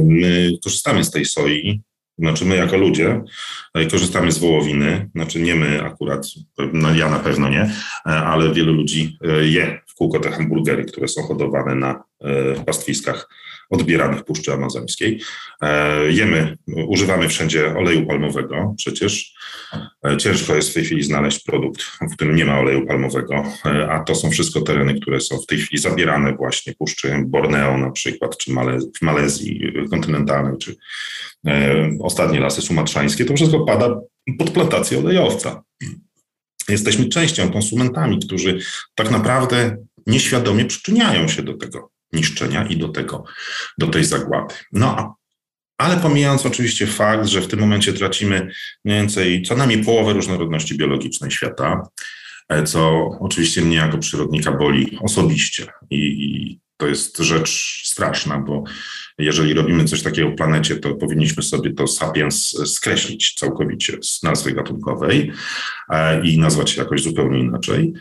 My korzystamy z tej soi, znaczy my jako ludzie korzystamy z wołowiny, znaczy nie my akurat, no ja na pewno nie, ale wielu ludzi je w kółko te hamburgery, które są hodowane na pastwiskach odbieranych Puszczy Amazońskiej. E, jemy, używamy wszędzie oleju palmowego przecież. E, ciężko jest w tej chwili znaleźć produkt, w którym nie ma oleju palmowego, e, a to są wszystko tereny, które są w tej chwili zabierane właśnie Puszczy Borneo na przykład, czy w Malezji kontynentalnej, czy ostatnie lasy sumatrzańskie. To wszystko pada pod plantację olejowca. Jesteśmy częścią, konsumentami, którzy tak naprawdę nieświadomie przyczyniają się do tego niszczenia i do tego, do tej zagłady. No, ale pomijając oczywiście fakt, że w tym momencie tracimy mniej więcej co najmniej połowę różnorodności biologicznej świata, e, co oczywiście mnie jako przyrodnika boli osobiście i, to jest rzecz straszna, bo jeżeli robimy coś takiego w planecie, to powinniśmy sobie to sapiens skreślić całkowicie z nazwy gatunkowej e, i nazwać się jakoś zupełnie inaczej.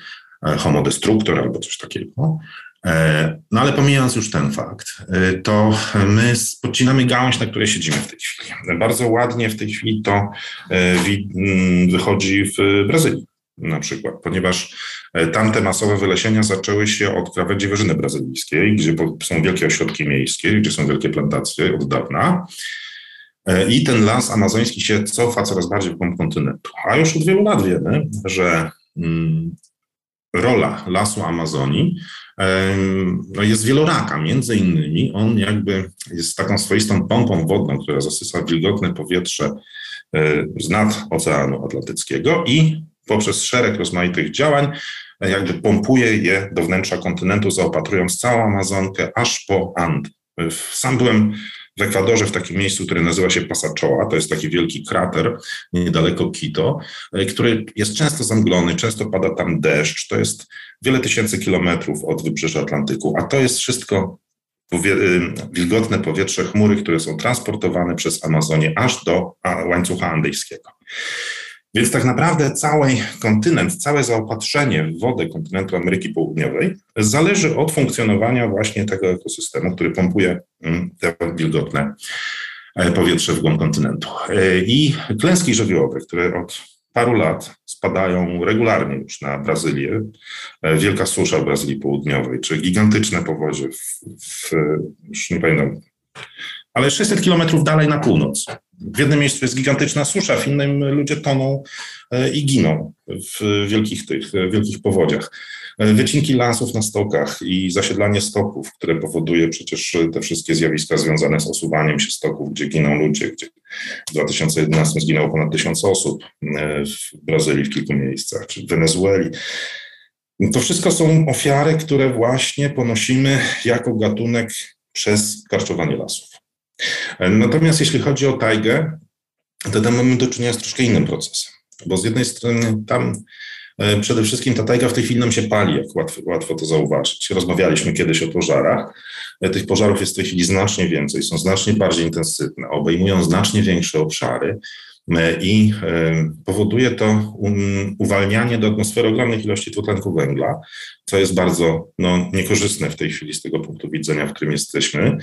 E, homo destructor albo coś takiego. E, no ale pomijając już ten fakt, e, to my podcinamy gałąź, na której siedzimy w tej chwili. Bardzo ładnie w tej chwili to e, mm, wychodzi w Brazylii na przykład, ponieważ tamte masowe wylesienia zaczęły się od krawędzi Wyżyny Brazylijskiej, gdzie są wielkie ośrodki miejskie, gdzie są wielkie plantacje od dawna. I ten las amazoński się cofa coraz bardziej w głąb kontynentu. A już od wielu lat wiemy, że mm, rola lasu Amazonii no jest wieloraka. Między innymi on jakby jest taką swoistą pompą wodną, która zasysa wilgotne powietrze e, z nad Oceanu Atlantyckiego i poprzez szereg rozmaitych działań e, jakby pompuje je do wnętrza kontynentu, zaopatrując całą Amazonkę aż po And. Sam byłem w Ekwadorze, w takim miejscu, które nazywa się Pasachoa. To jest taki wielki krater niedaleko Quito, e, który jest często zamglony, często pada tam deszcz. To jest wiele tysięcy kilometrów od wybrzeża Atlantyku, a to jest wszystko y, wilgotne powietrze, chmury, które są transportowane przez Amazonię aż do łańcucha andyjskiego. Więc tak naprawdę cały kontynent, całe zaopatrzenie w wodę kontynentu Ameryki Południowej zależy od funkcjonowania właśnie tego ekosystemu, który pompuje mm, te wilgotne e, powietrze w głąb kontynentu. E, I klęski żywiołowe, które od paru lat spadają regularnie już na Brazylię, e, wielka susza w Brazylii Południowej, czy gigantyczne powozie w, w już nie pamiętam, ale 600 kilometrów dalej na północ. W jednym miejscu jest gigantyczna susza, w innym ludzie toną e, i giną w wielkich tych wielkich powodziach. E, wycinki lasów na stokach i zasiedlanie stoków, które powoduje przecież te wszystkie zjawiska związane z osuwaniem się stoków, gdzie giną ludzie, gdzie w 2011 zginęło ponad tysiąc osób e, w Brazylii w kilku miejscach, czy w Wenezueli. To wszystko są ofiary, które właśnie ponosimy jako gatunek przez karczowanie lasów. Natomiast jeśli chodzi o tajgę, to tam mamy do czynienia z troszkę innym procesem, bo z jednej strony tam e, przede wszystkim ta tajga w tej chwili nam się pali, jak łatwo, łatwo to zauważyć. Rozmawialiśmy kiedyś o pożarach. E, tych pożarów jest w tej chwili znacznie więcej, są znacznie bardziej intensywne, obejmują znacznie większe obszary. E, i e, powoduje to uwalnianie do atmosfery ogromnych ilości dwutlenku węgla, co jest bardzo no, niekorzystne w tej chwili z tego punktu widzenia, w którym jesteśmy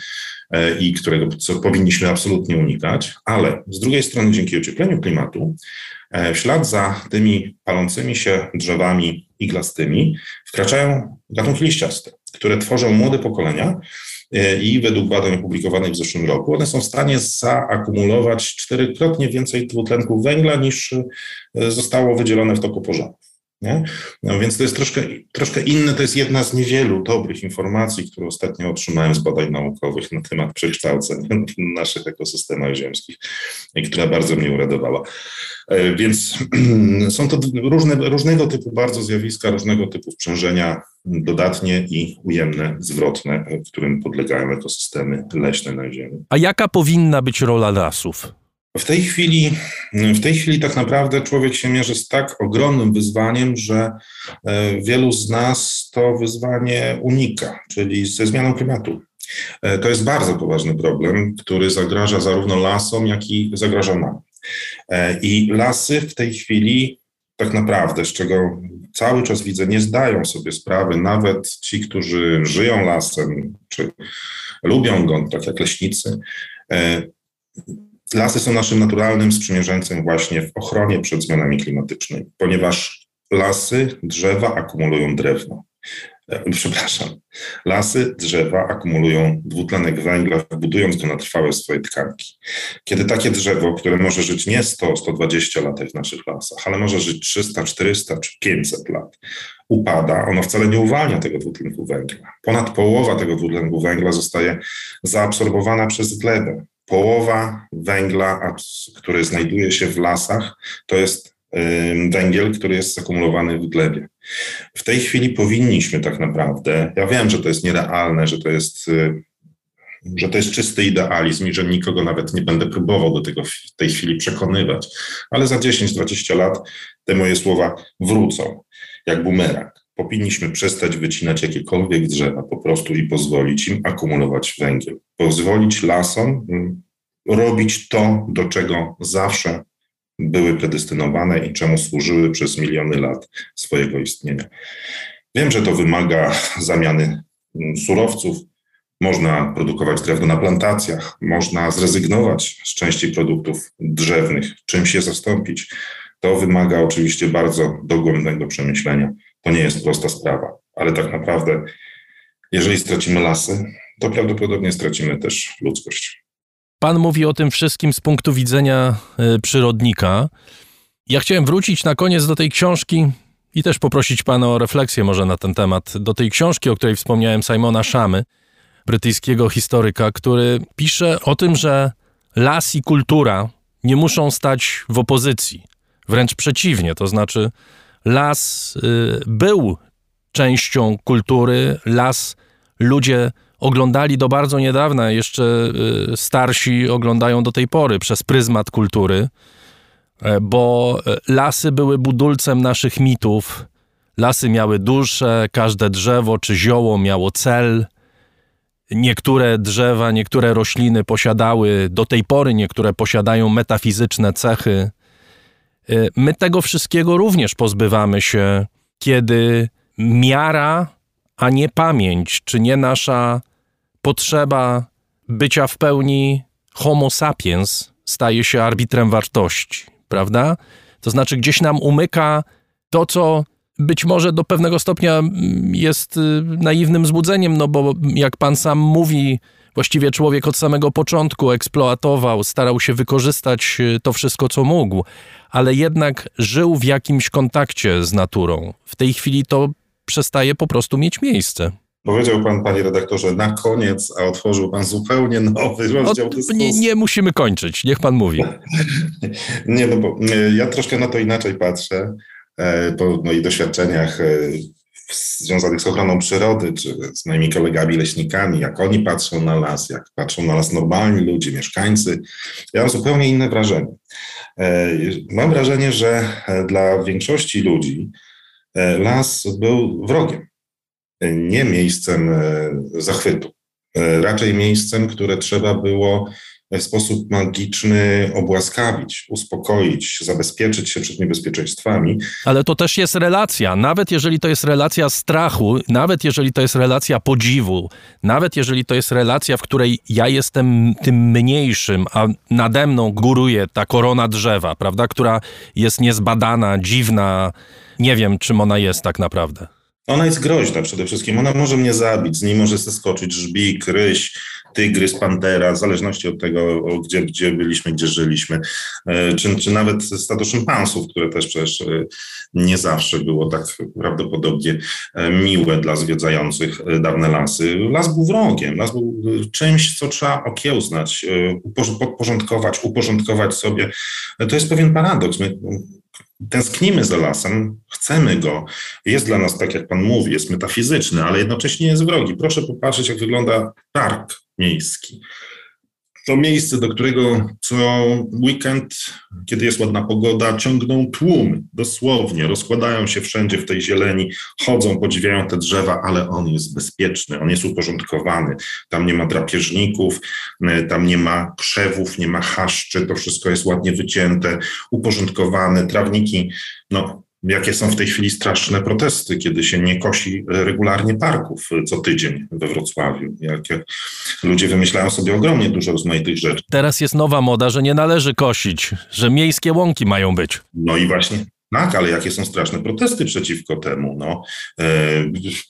e, i którego co powinniśmy absolutnie unikać, ale z drugiej strony dzięki ociepleniu klimatu w ślad za tymi palącymi się drzewami iglastymi wkraczają gatunki liściaste, które tworzą młode pokolenia, i według badań opublikowanych w zeszłym roku, one są w stanie zaakumulować czterykrotnie więcej dwutlenku węgla niż e, zostało wydzielone w toku pożarów. No więc to jest troszkę, troszkę inne, to jest jedna z niewielu dobrych informacji, które ostatnio otrzymałem z badań naukowych na temat przekształceń w naszych ekosystemach ziemskich która bardzo mnie uradowała. E, więc są to różne, różnego typu bardzo zjawiska, różnego typu sprzężenia dodatnie i ujemne, zwrotne, którym podlegają ekosystemy leśne na Ziemi. A jaka powinna być rola lasów? W tej chwili, w tej chwili tak naprawdę człowiek się mierzy z tak ogromnym wyzwaniem, że e, wielu z nas to wyzwanie unika, czyli ze zmianą klimatu. E, to jest bardzo poważny problem, który zagraża zarówno lasom, jak i zagraża nam. E, I lasy w tej chwili tak naprawdę, z czego cały czas widzę, nie zdają sobie sprawy, nawet ci, którzy żyją lasem, czy lubią go, tak jak leśnicy. Lasy są naszym naturalnym sprzymierzeńcem właśnie w ochronie przed zmianami klimatycznymi, ponieważ lasy, drzewa akumulują drewno. E, przepraszam, lasy, drzewa akumulują dwutlenek węgla, budując go na trwałe swoje tkanki. Kiedy takie drzewo, które może żyć nie 100-120 lat w naszych lasach, ale może żyć 300, 400 czy 500 lat, upada, ono wcale nie uwalnia tego dwutlenku węgla. Ponad połowa tego dwutlenku węgla zostaje zaabsorbowana przez glebę. Połowa węgla, który znajduje się w lasach, to jest węgiel, który jest zakumulowany w glebie. W tej chwili powinniśmy tak naprawdę, ja wiem, że to jest nierealne, że to jest, y, że to jest czysty idealizm i że nikogo nawet nie będę próbował do tego w tej chwili przekonywać, ale za 10-20 lat te moje słowa wrócą jak bumerang. Powinniśmy przestać wycinać jakiekolwiek drzewa po prostu i pozwolić im akumulować węgiel. Pozwolić lasom mm, robić to, do czego zawsze były predestynowane i czemu służyły przez miliony lat swojego istnienia. Wiem, że to wymaga zamiany mm, surowców. Można produkować drewno na plantacjach, można zrezygnować z części produktów drzewnych, czymś je zastąpić. To wymaga oczywiście bardzo dogłębnego przemyślenia. To nie jest prosta sprawa, ale tak naprawdę, jeżeli stracimy lasy, to prawdopodobnie stracimy też ludzkość. Pan mówi o tym wszystkim z punktu widzenia y, przyrodnika. Ja chciałem wrócić na koniec do tej książki i też poprosić pana o refleksję może na ten temat. Do tej książki, o której wspomniałem, Simona Szamy, brytyjskiego historyka, który pisze o tym, że las i kultura nie muszą stać w opozycji. Wręcz przeciwnie, to znaczy las y, był częścią kultury, las ludzie oglądali do bardzo niedawna, jeszcze y, starsi oglądają do tej pory przez pryzmat kultury, e, bo e, lasy były budulcem naszych mitów. Lasy miały duszę, każde drzewo czy zioło miało cel. Niektóre drzewa, niektóre rośliny posiadały, do tej pory niektóre posiadają metafizyczne cechy. E, my tego wszystkiego również pozbywamy się, kiedy miara, a nie pamięć, czy nie nasza potrzeba bycia w pełni homo sapiens staje się arbitrem wartości, prawda? To znaczy gdzieś nam umyka to, co być może do pewnego stopnia jest y, naiwnym zbudzeniem, no bo jak pan sam mówi, właściwie człowiek od samego początku eksploatował, starał się wykorzystać y, to wszystko, co mógł, ale jednak żył w jakimś kontakcie z naturą. W tej chwili to przestaje po prostu mieć miejsce. Powiedział pan, panie redaktorze, na koniec, a otworzył pan zupełnie nowy rozdział Od, dyskusji. Nie, nie musimy kończyć, niech pan mówi. nie, no bo e, ja troszkę na to inaczej patrzę, e, po moich doświadczeniach e, związanych z ochroną przyrody, czy z moimi kolegami leśnikami, jak oni patrzą na las, jak patrzą na las normalni ludzie, mieszkańcy. Ja mam zupełnie inne wrażenie. Mam wrażenie, że dla większości ludzi las był wrogiem nie miejscem e, zachwytu, e, raczej miejscem, które trzeba było w sposób magiczny obłaskawić, uspokoić, zabezpieczyć się przed niebezpieczeństwami. Ale to też jest relacja. Nawet jeżeli to jest relacja strachu, nawet jeżeli to jest relacja podziwu, nawet jeżeli to jest relacja, w której ja jestem tym mniejszym, a nade mną góruje ta korona drzewa, prawda, która jest niezbadana, dziwna. Nie wiem, czym ona jest tak naprawdę. Ona jest groźna przede wszystkim. Ona może mnie zabić, z niej może zeskoczyć żbik, ryś, tygrys, pantera, w zależności od tego, gdzie, gdzie byliśmy, gdzie żyliśmy, e, czy, czy nawet stado szympansów, które też przecież e, nie zawsze było tak prawdopodobnie e, miłe dla zwiedzających dawne lasy. Las był wrogiem, las był czymś, co trzeba okiełznać, podporządkować, uporządkować sobie. To jest pewien paradoks. My tęsknimy za lasem, chcemy go, jest dla nas, tak jak Pan mówi, jest metafizyczny, ale jednocześnie jest wrogi. Proszę popatrzeć, jak wygląda park miejski. To miejsce, do którego co weekend, kiedy jest ładna pogoda, ciągną tłumy, dosłownie, rozkładają się wszędzie w tej zieleni, chodzą, podziwiają te drzewa, ale on jest bezpieczny, on jest uporządkowany. Tam nie ma drapieżników, e, tam nie ma krzewów, nie ma chaszczy, to wszystko jest ładnie wycięte, uporządkowane, trawniki, no jakie są w tej chwili straszne protesty, kiedy się nie kosi regularnie parków co tydzień we Wrocławiu. Jakie ludzie wymyślają sobie ogromnie dużo rozmaitych rzeczy. Teraz jest nowa moda, że nie należy kosić, że miejskie łąki mają być. No i właśnie tak, ale jakie są straszne protesty przeciwko temu? No, e,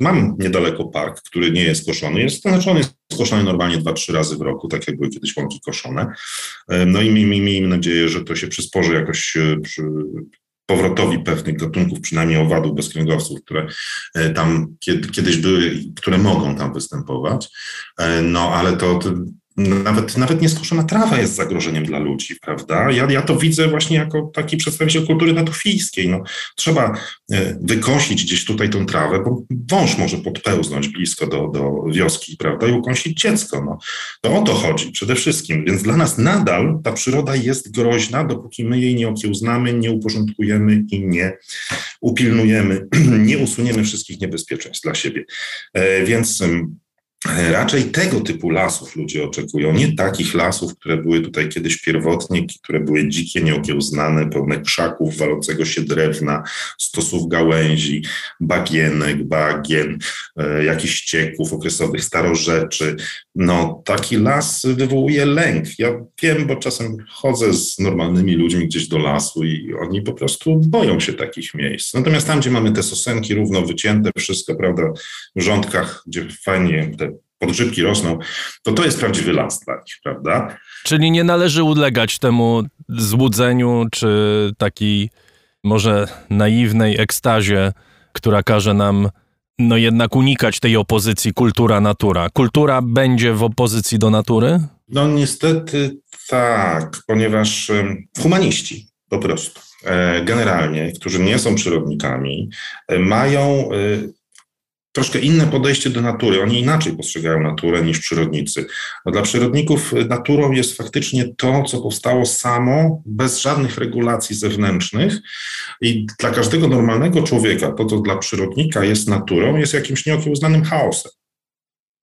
mam niedaleko park, który nie jest koszony. Jest, to znaczy on jest koszony normalnie dwa, trzy razy w roku, tak jak były kiedyś łąki koszone. E, no i miejmy nadzieję, że to się przysporzy jakoś e, przy powrotowi pewnych gatunków, przynajmniej owadów bezkręgowców, które e, tam kiedyś były, które mogą tam występować. E, no ale to, to nawet, nawet nieskoszona trawa jest zagrożeniem dla ludzi, prawda? Ja, ja to widzę właśnie jako taki przedstawiciel kultury natufijskiej. No, trzeba e, wykosić gdzieś tutaj tą trawę, bo wąż może podpełznąć blisko do, do wioski, prawda, i ukąsić dziecko. No. To o to chodzi przede wszystkim. Więc dla nas nadal ta przyroda jest groźna, dopóki my jej nie okiełznamy, nie uporządkujemy i nie upilnujemy, nie usuniemy wszystkich niebezpieczeństw dla siebie. E, więc Raczej tego typu lasów ludzie oczekują, nie takich lasów, które były tutaj kiedyś pierwotnie, które były dzikie, nieokiełznane, pełne krzaków, walącego się drewna, stosów gałęzi, bagienek, bagien, e, jakichś ścieków okresowych, starorzeczy. No, taki las wywołuje lęk. Ja wiem, bo czasem chodzę z normalnymi ludźmi gdzieś do lasu i oni po prostu boją się takich miejsc. Natomiast tam, gdzie mamy te sosenki równo wycięte, wszystko, prawda, w rządkach, gdzie fajnie te podgrzybki rosną, to to jest prawdziwy las dla nich, prawda? Czyli nie należy ulegać temu złudzeniu, czy takiej może naiwnej ekstazie, która każe nam no jednak unikać tej opozycji kultura-natura. Kultura będzie w opozycji do natury? No niestety tak, ponieważ humaniści po prostu e, generalnie, którzy nie są przyrodnikami, e, mają e, troszkę inne podejście do natury. Oni inaczej postrzegają naturę niż przyrodnicy. No dla przyrodników naturą jest faktycznie to, co powstało samo, bez żadnych regulacji zewnętrznych. I dla każdego normalnego człowieka to, co dla przyrodnika jest naturą, jest jakimś nieokiełznanym chaosem.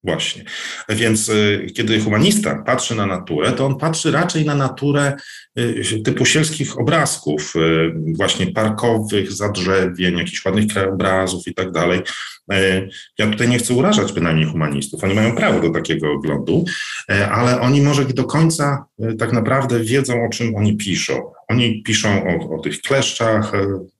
Właśnie. Więc y, kiedy humanista patrzy na naturę, to on patrzy raczej na naturę y, typu sielskich obrazków, y, właśnie parkowych, zadrzewień, jakichś ładnych krajobrazów i tak dalej. Ja tutaj nie chcę urażać bynajmniej humanistów, oni mają prawo do takiego oglądu, ale oni może do końca tak naprawdę wiedzą, o czym oni piszą. Oni piszą o, o tych kleszczach,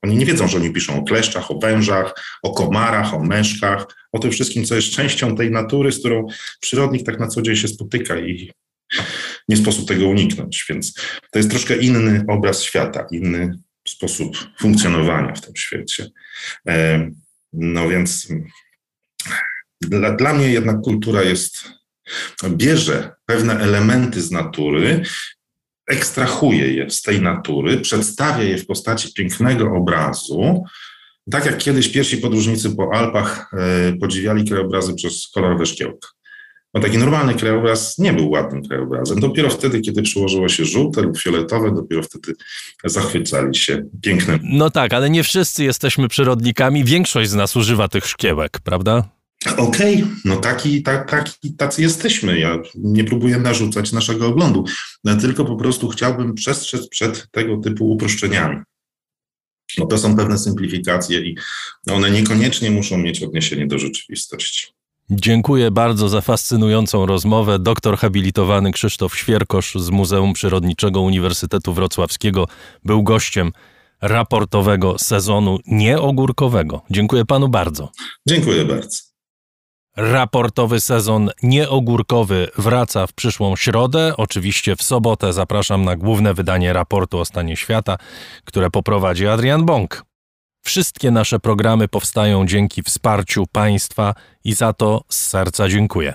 oni nie wiedzą, że oni piszą o kleszczach, o wężach, o komarach, o meszkach, o tym wszystkim, co jest częścią tej natury, z którą przyrodnik tak na co dzień się spotyka i nie sposób tego uniknąć. Więc to jest troszkę inny obraz świata, inny sposób funkcjonowania w tym świecie. E, no więc dla, dla mnie jednak kultura jest, bierze pewne elementy z natury, ekstrahuje je z tej natury, przedstawia je w postaci pięknego obrazu, tak jak kiedyś pierwsi podróżnicy po Alpach e, podziwiali krajobrazy przez kolorowe szkiełka. No taki normalny krajobraz nie był ładnym krajobrazem. Dopiero wtedy, kiedy przyłożyło się żółte lub fioletowe, dopiero wtedy zachwycali się pięknym. No tak, ale nie wszyscy jesteśmy przyrodnikami. Większość z nas używa tych szkiełek, prawda? Okej, okay, no taki, tak, taki, tacy jesteśmy. Ja nie próbuję narzucać naszego oglądu, tylko po prostu chciałbym przestrzec przed tego typu uproszczeniami. No to są pewne symplifikacje i one niekoniecznie muszą mieć odniesienie do rzeczywistości. Dziękuję bardzo za fascynującą rozmowę. Doktor habilitowany Krzysztof Świerkosz z Muzeum Przyrodniczego Uniwersytetu Wrocławskiego był gościem raportowego sezonu nieogórkowego. Dziękuję panu bardzo. Dziękuję bardzo. Raportowy sezon nieogórkowy wraca w przyszłą środę. Oczywiście w sobotę zapraszam na główne wydanie raportu o stanie świata, które poprowadzi Adrian Bąk. Wszystkie nasze programy powstają dzięki wsparciu państwa i za to z serca dziękuję.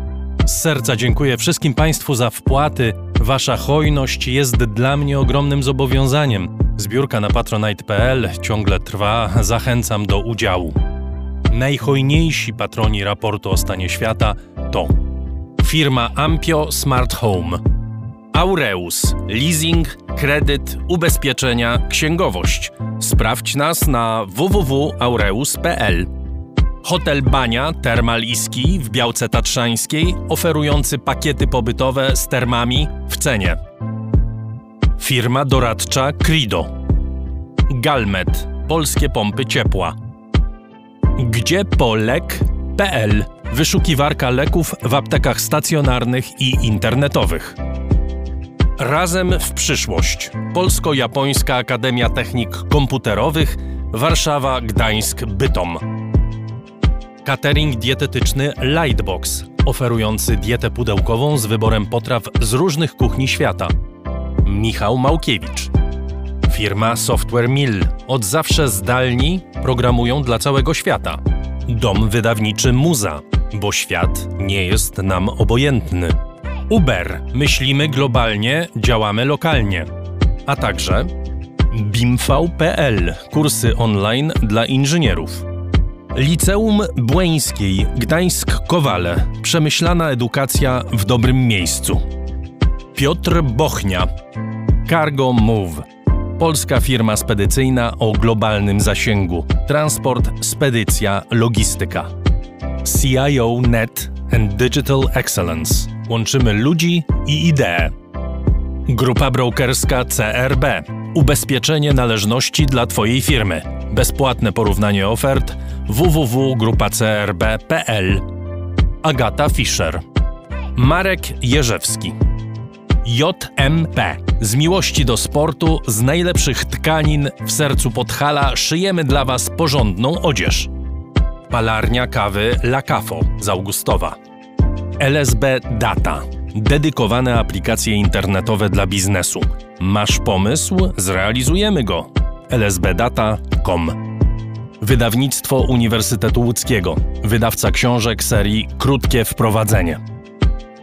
Z serca dziękuję wszystkim Państwu za wpłaty. Wasza hojność jest dla mnie ogromnym zobowiązaniem. Zbiórka na patronite.pl ciągle trwa, zachęcam do udziału. Najhojniejsi patroni raportu o stanie świata to firma Ampio Smart Home, Aureus, leasing, kredyt, ubezpieczenia, księgowość. Sprawdź nas na www.aureus.pl. Hotel Bania Termal w Białce Tatrzańskiej, oferujący pakiety pobytowe z termami w cenie. Firma doradcza Crido. Galmet, polskie pompy ciepła. Gdzie polek.pl Wyszukiwarka leków w aptekach stacjonarnych i internetowych. Razem w przyszłość. Polsko-Japońska Akademia Technik Komputerowych, Warszawa, Gdańsk, Bytom. Catering dietetyczny Lightbox, oferujący dietę pudełkową z wyborem potraw z różnych kuchni świata. Michał Małkiewicz. Firma Software Mill. Od zawsze zdalni programują dla całego świata. Dom wydawniczy Muza, bo świat nie jest nam obojętny. Uber. Myślimy globalnie, działamy lokalnie. A także BIMV.pl. Kursy online dla inżynierów. Liceum Błeńskiej Gdańsk-Kowale. Przemyślana edukacja w dobrym miejscu. Piotr Bochnia. Cargo Move. Polska firma spedycyjna o globalnym zasięgu. Transport, spedycja, logistyka. CIO Net and Digital Excellence. Łączymy ludzi i idee. Grupa brokerska CRB. Ubezpieczenie należności dla Twojej firmy. Bezpłatne porównanie ofert www.grupacrb.pl. Agata Fischer. Marek Jerzewski. JMP. Z miłości do sportu, z najlepszych tkanin w sercu Podhala szyjemy dla Was porządną odzież. Palarnia kawy La Cafo z Augustowa. LSB Data. Dedykowane aplikacje internetowe dla biznesu. Masz pomysł? Zrealizujemy go. lsbdata.com Wydawnictwo Uniwersytetu Łódzkiego. Wydawca książek serii Krótkie Wprowadzenie.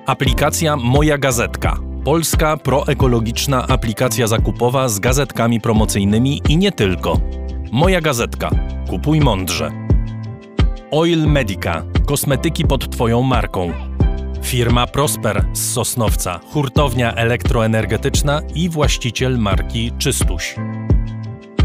Aplikacja Moja Gazetka. Polska proekologiczna aplikacja zakupowa z gazetkami promocyjnymi i nie tylko. Moja Gazetka. Kupuj mądrze. Oil Medica. Kosmetyki pod Twoją marką. Firma Prosper z Sosnowca, hurtownia elektroenergetyczna i właściciel marki Czystuś.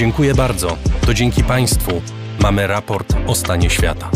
Dziękuję bardzo. To dzięki Państwu mamy raport o stanie świata.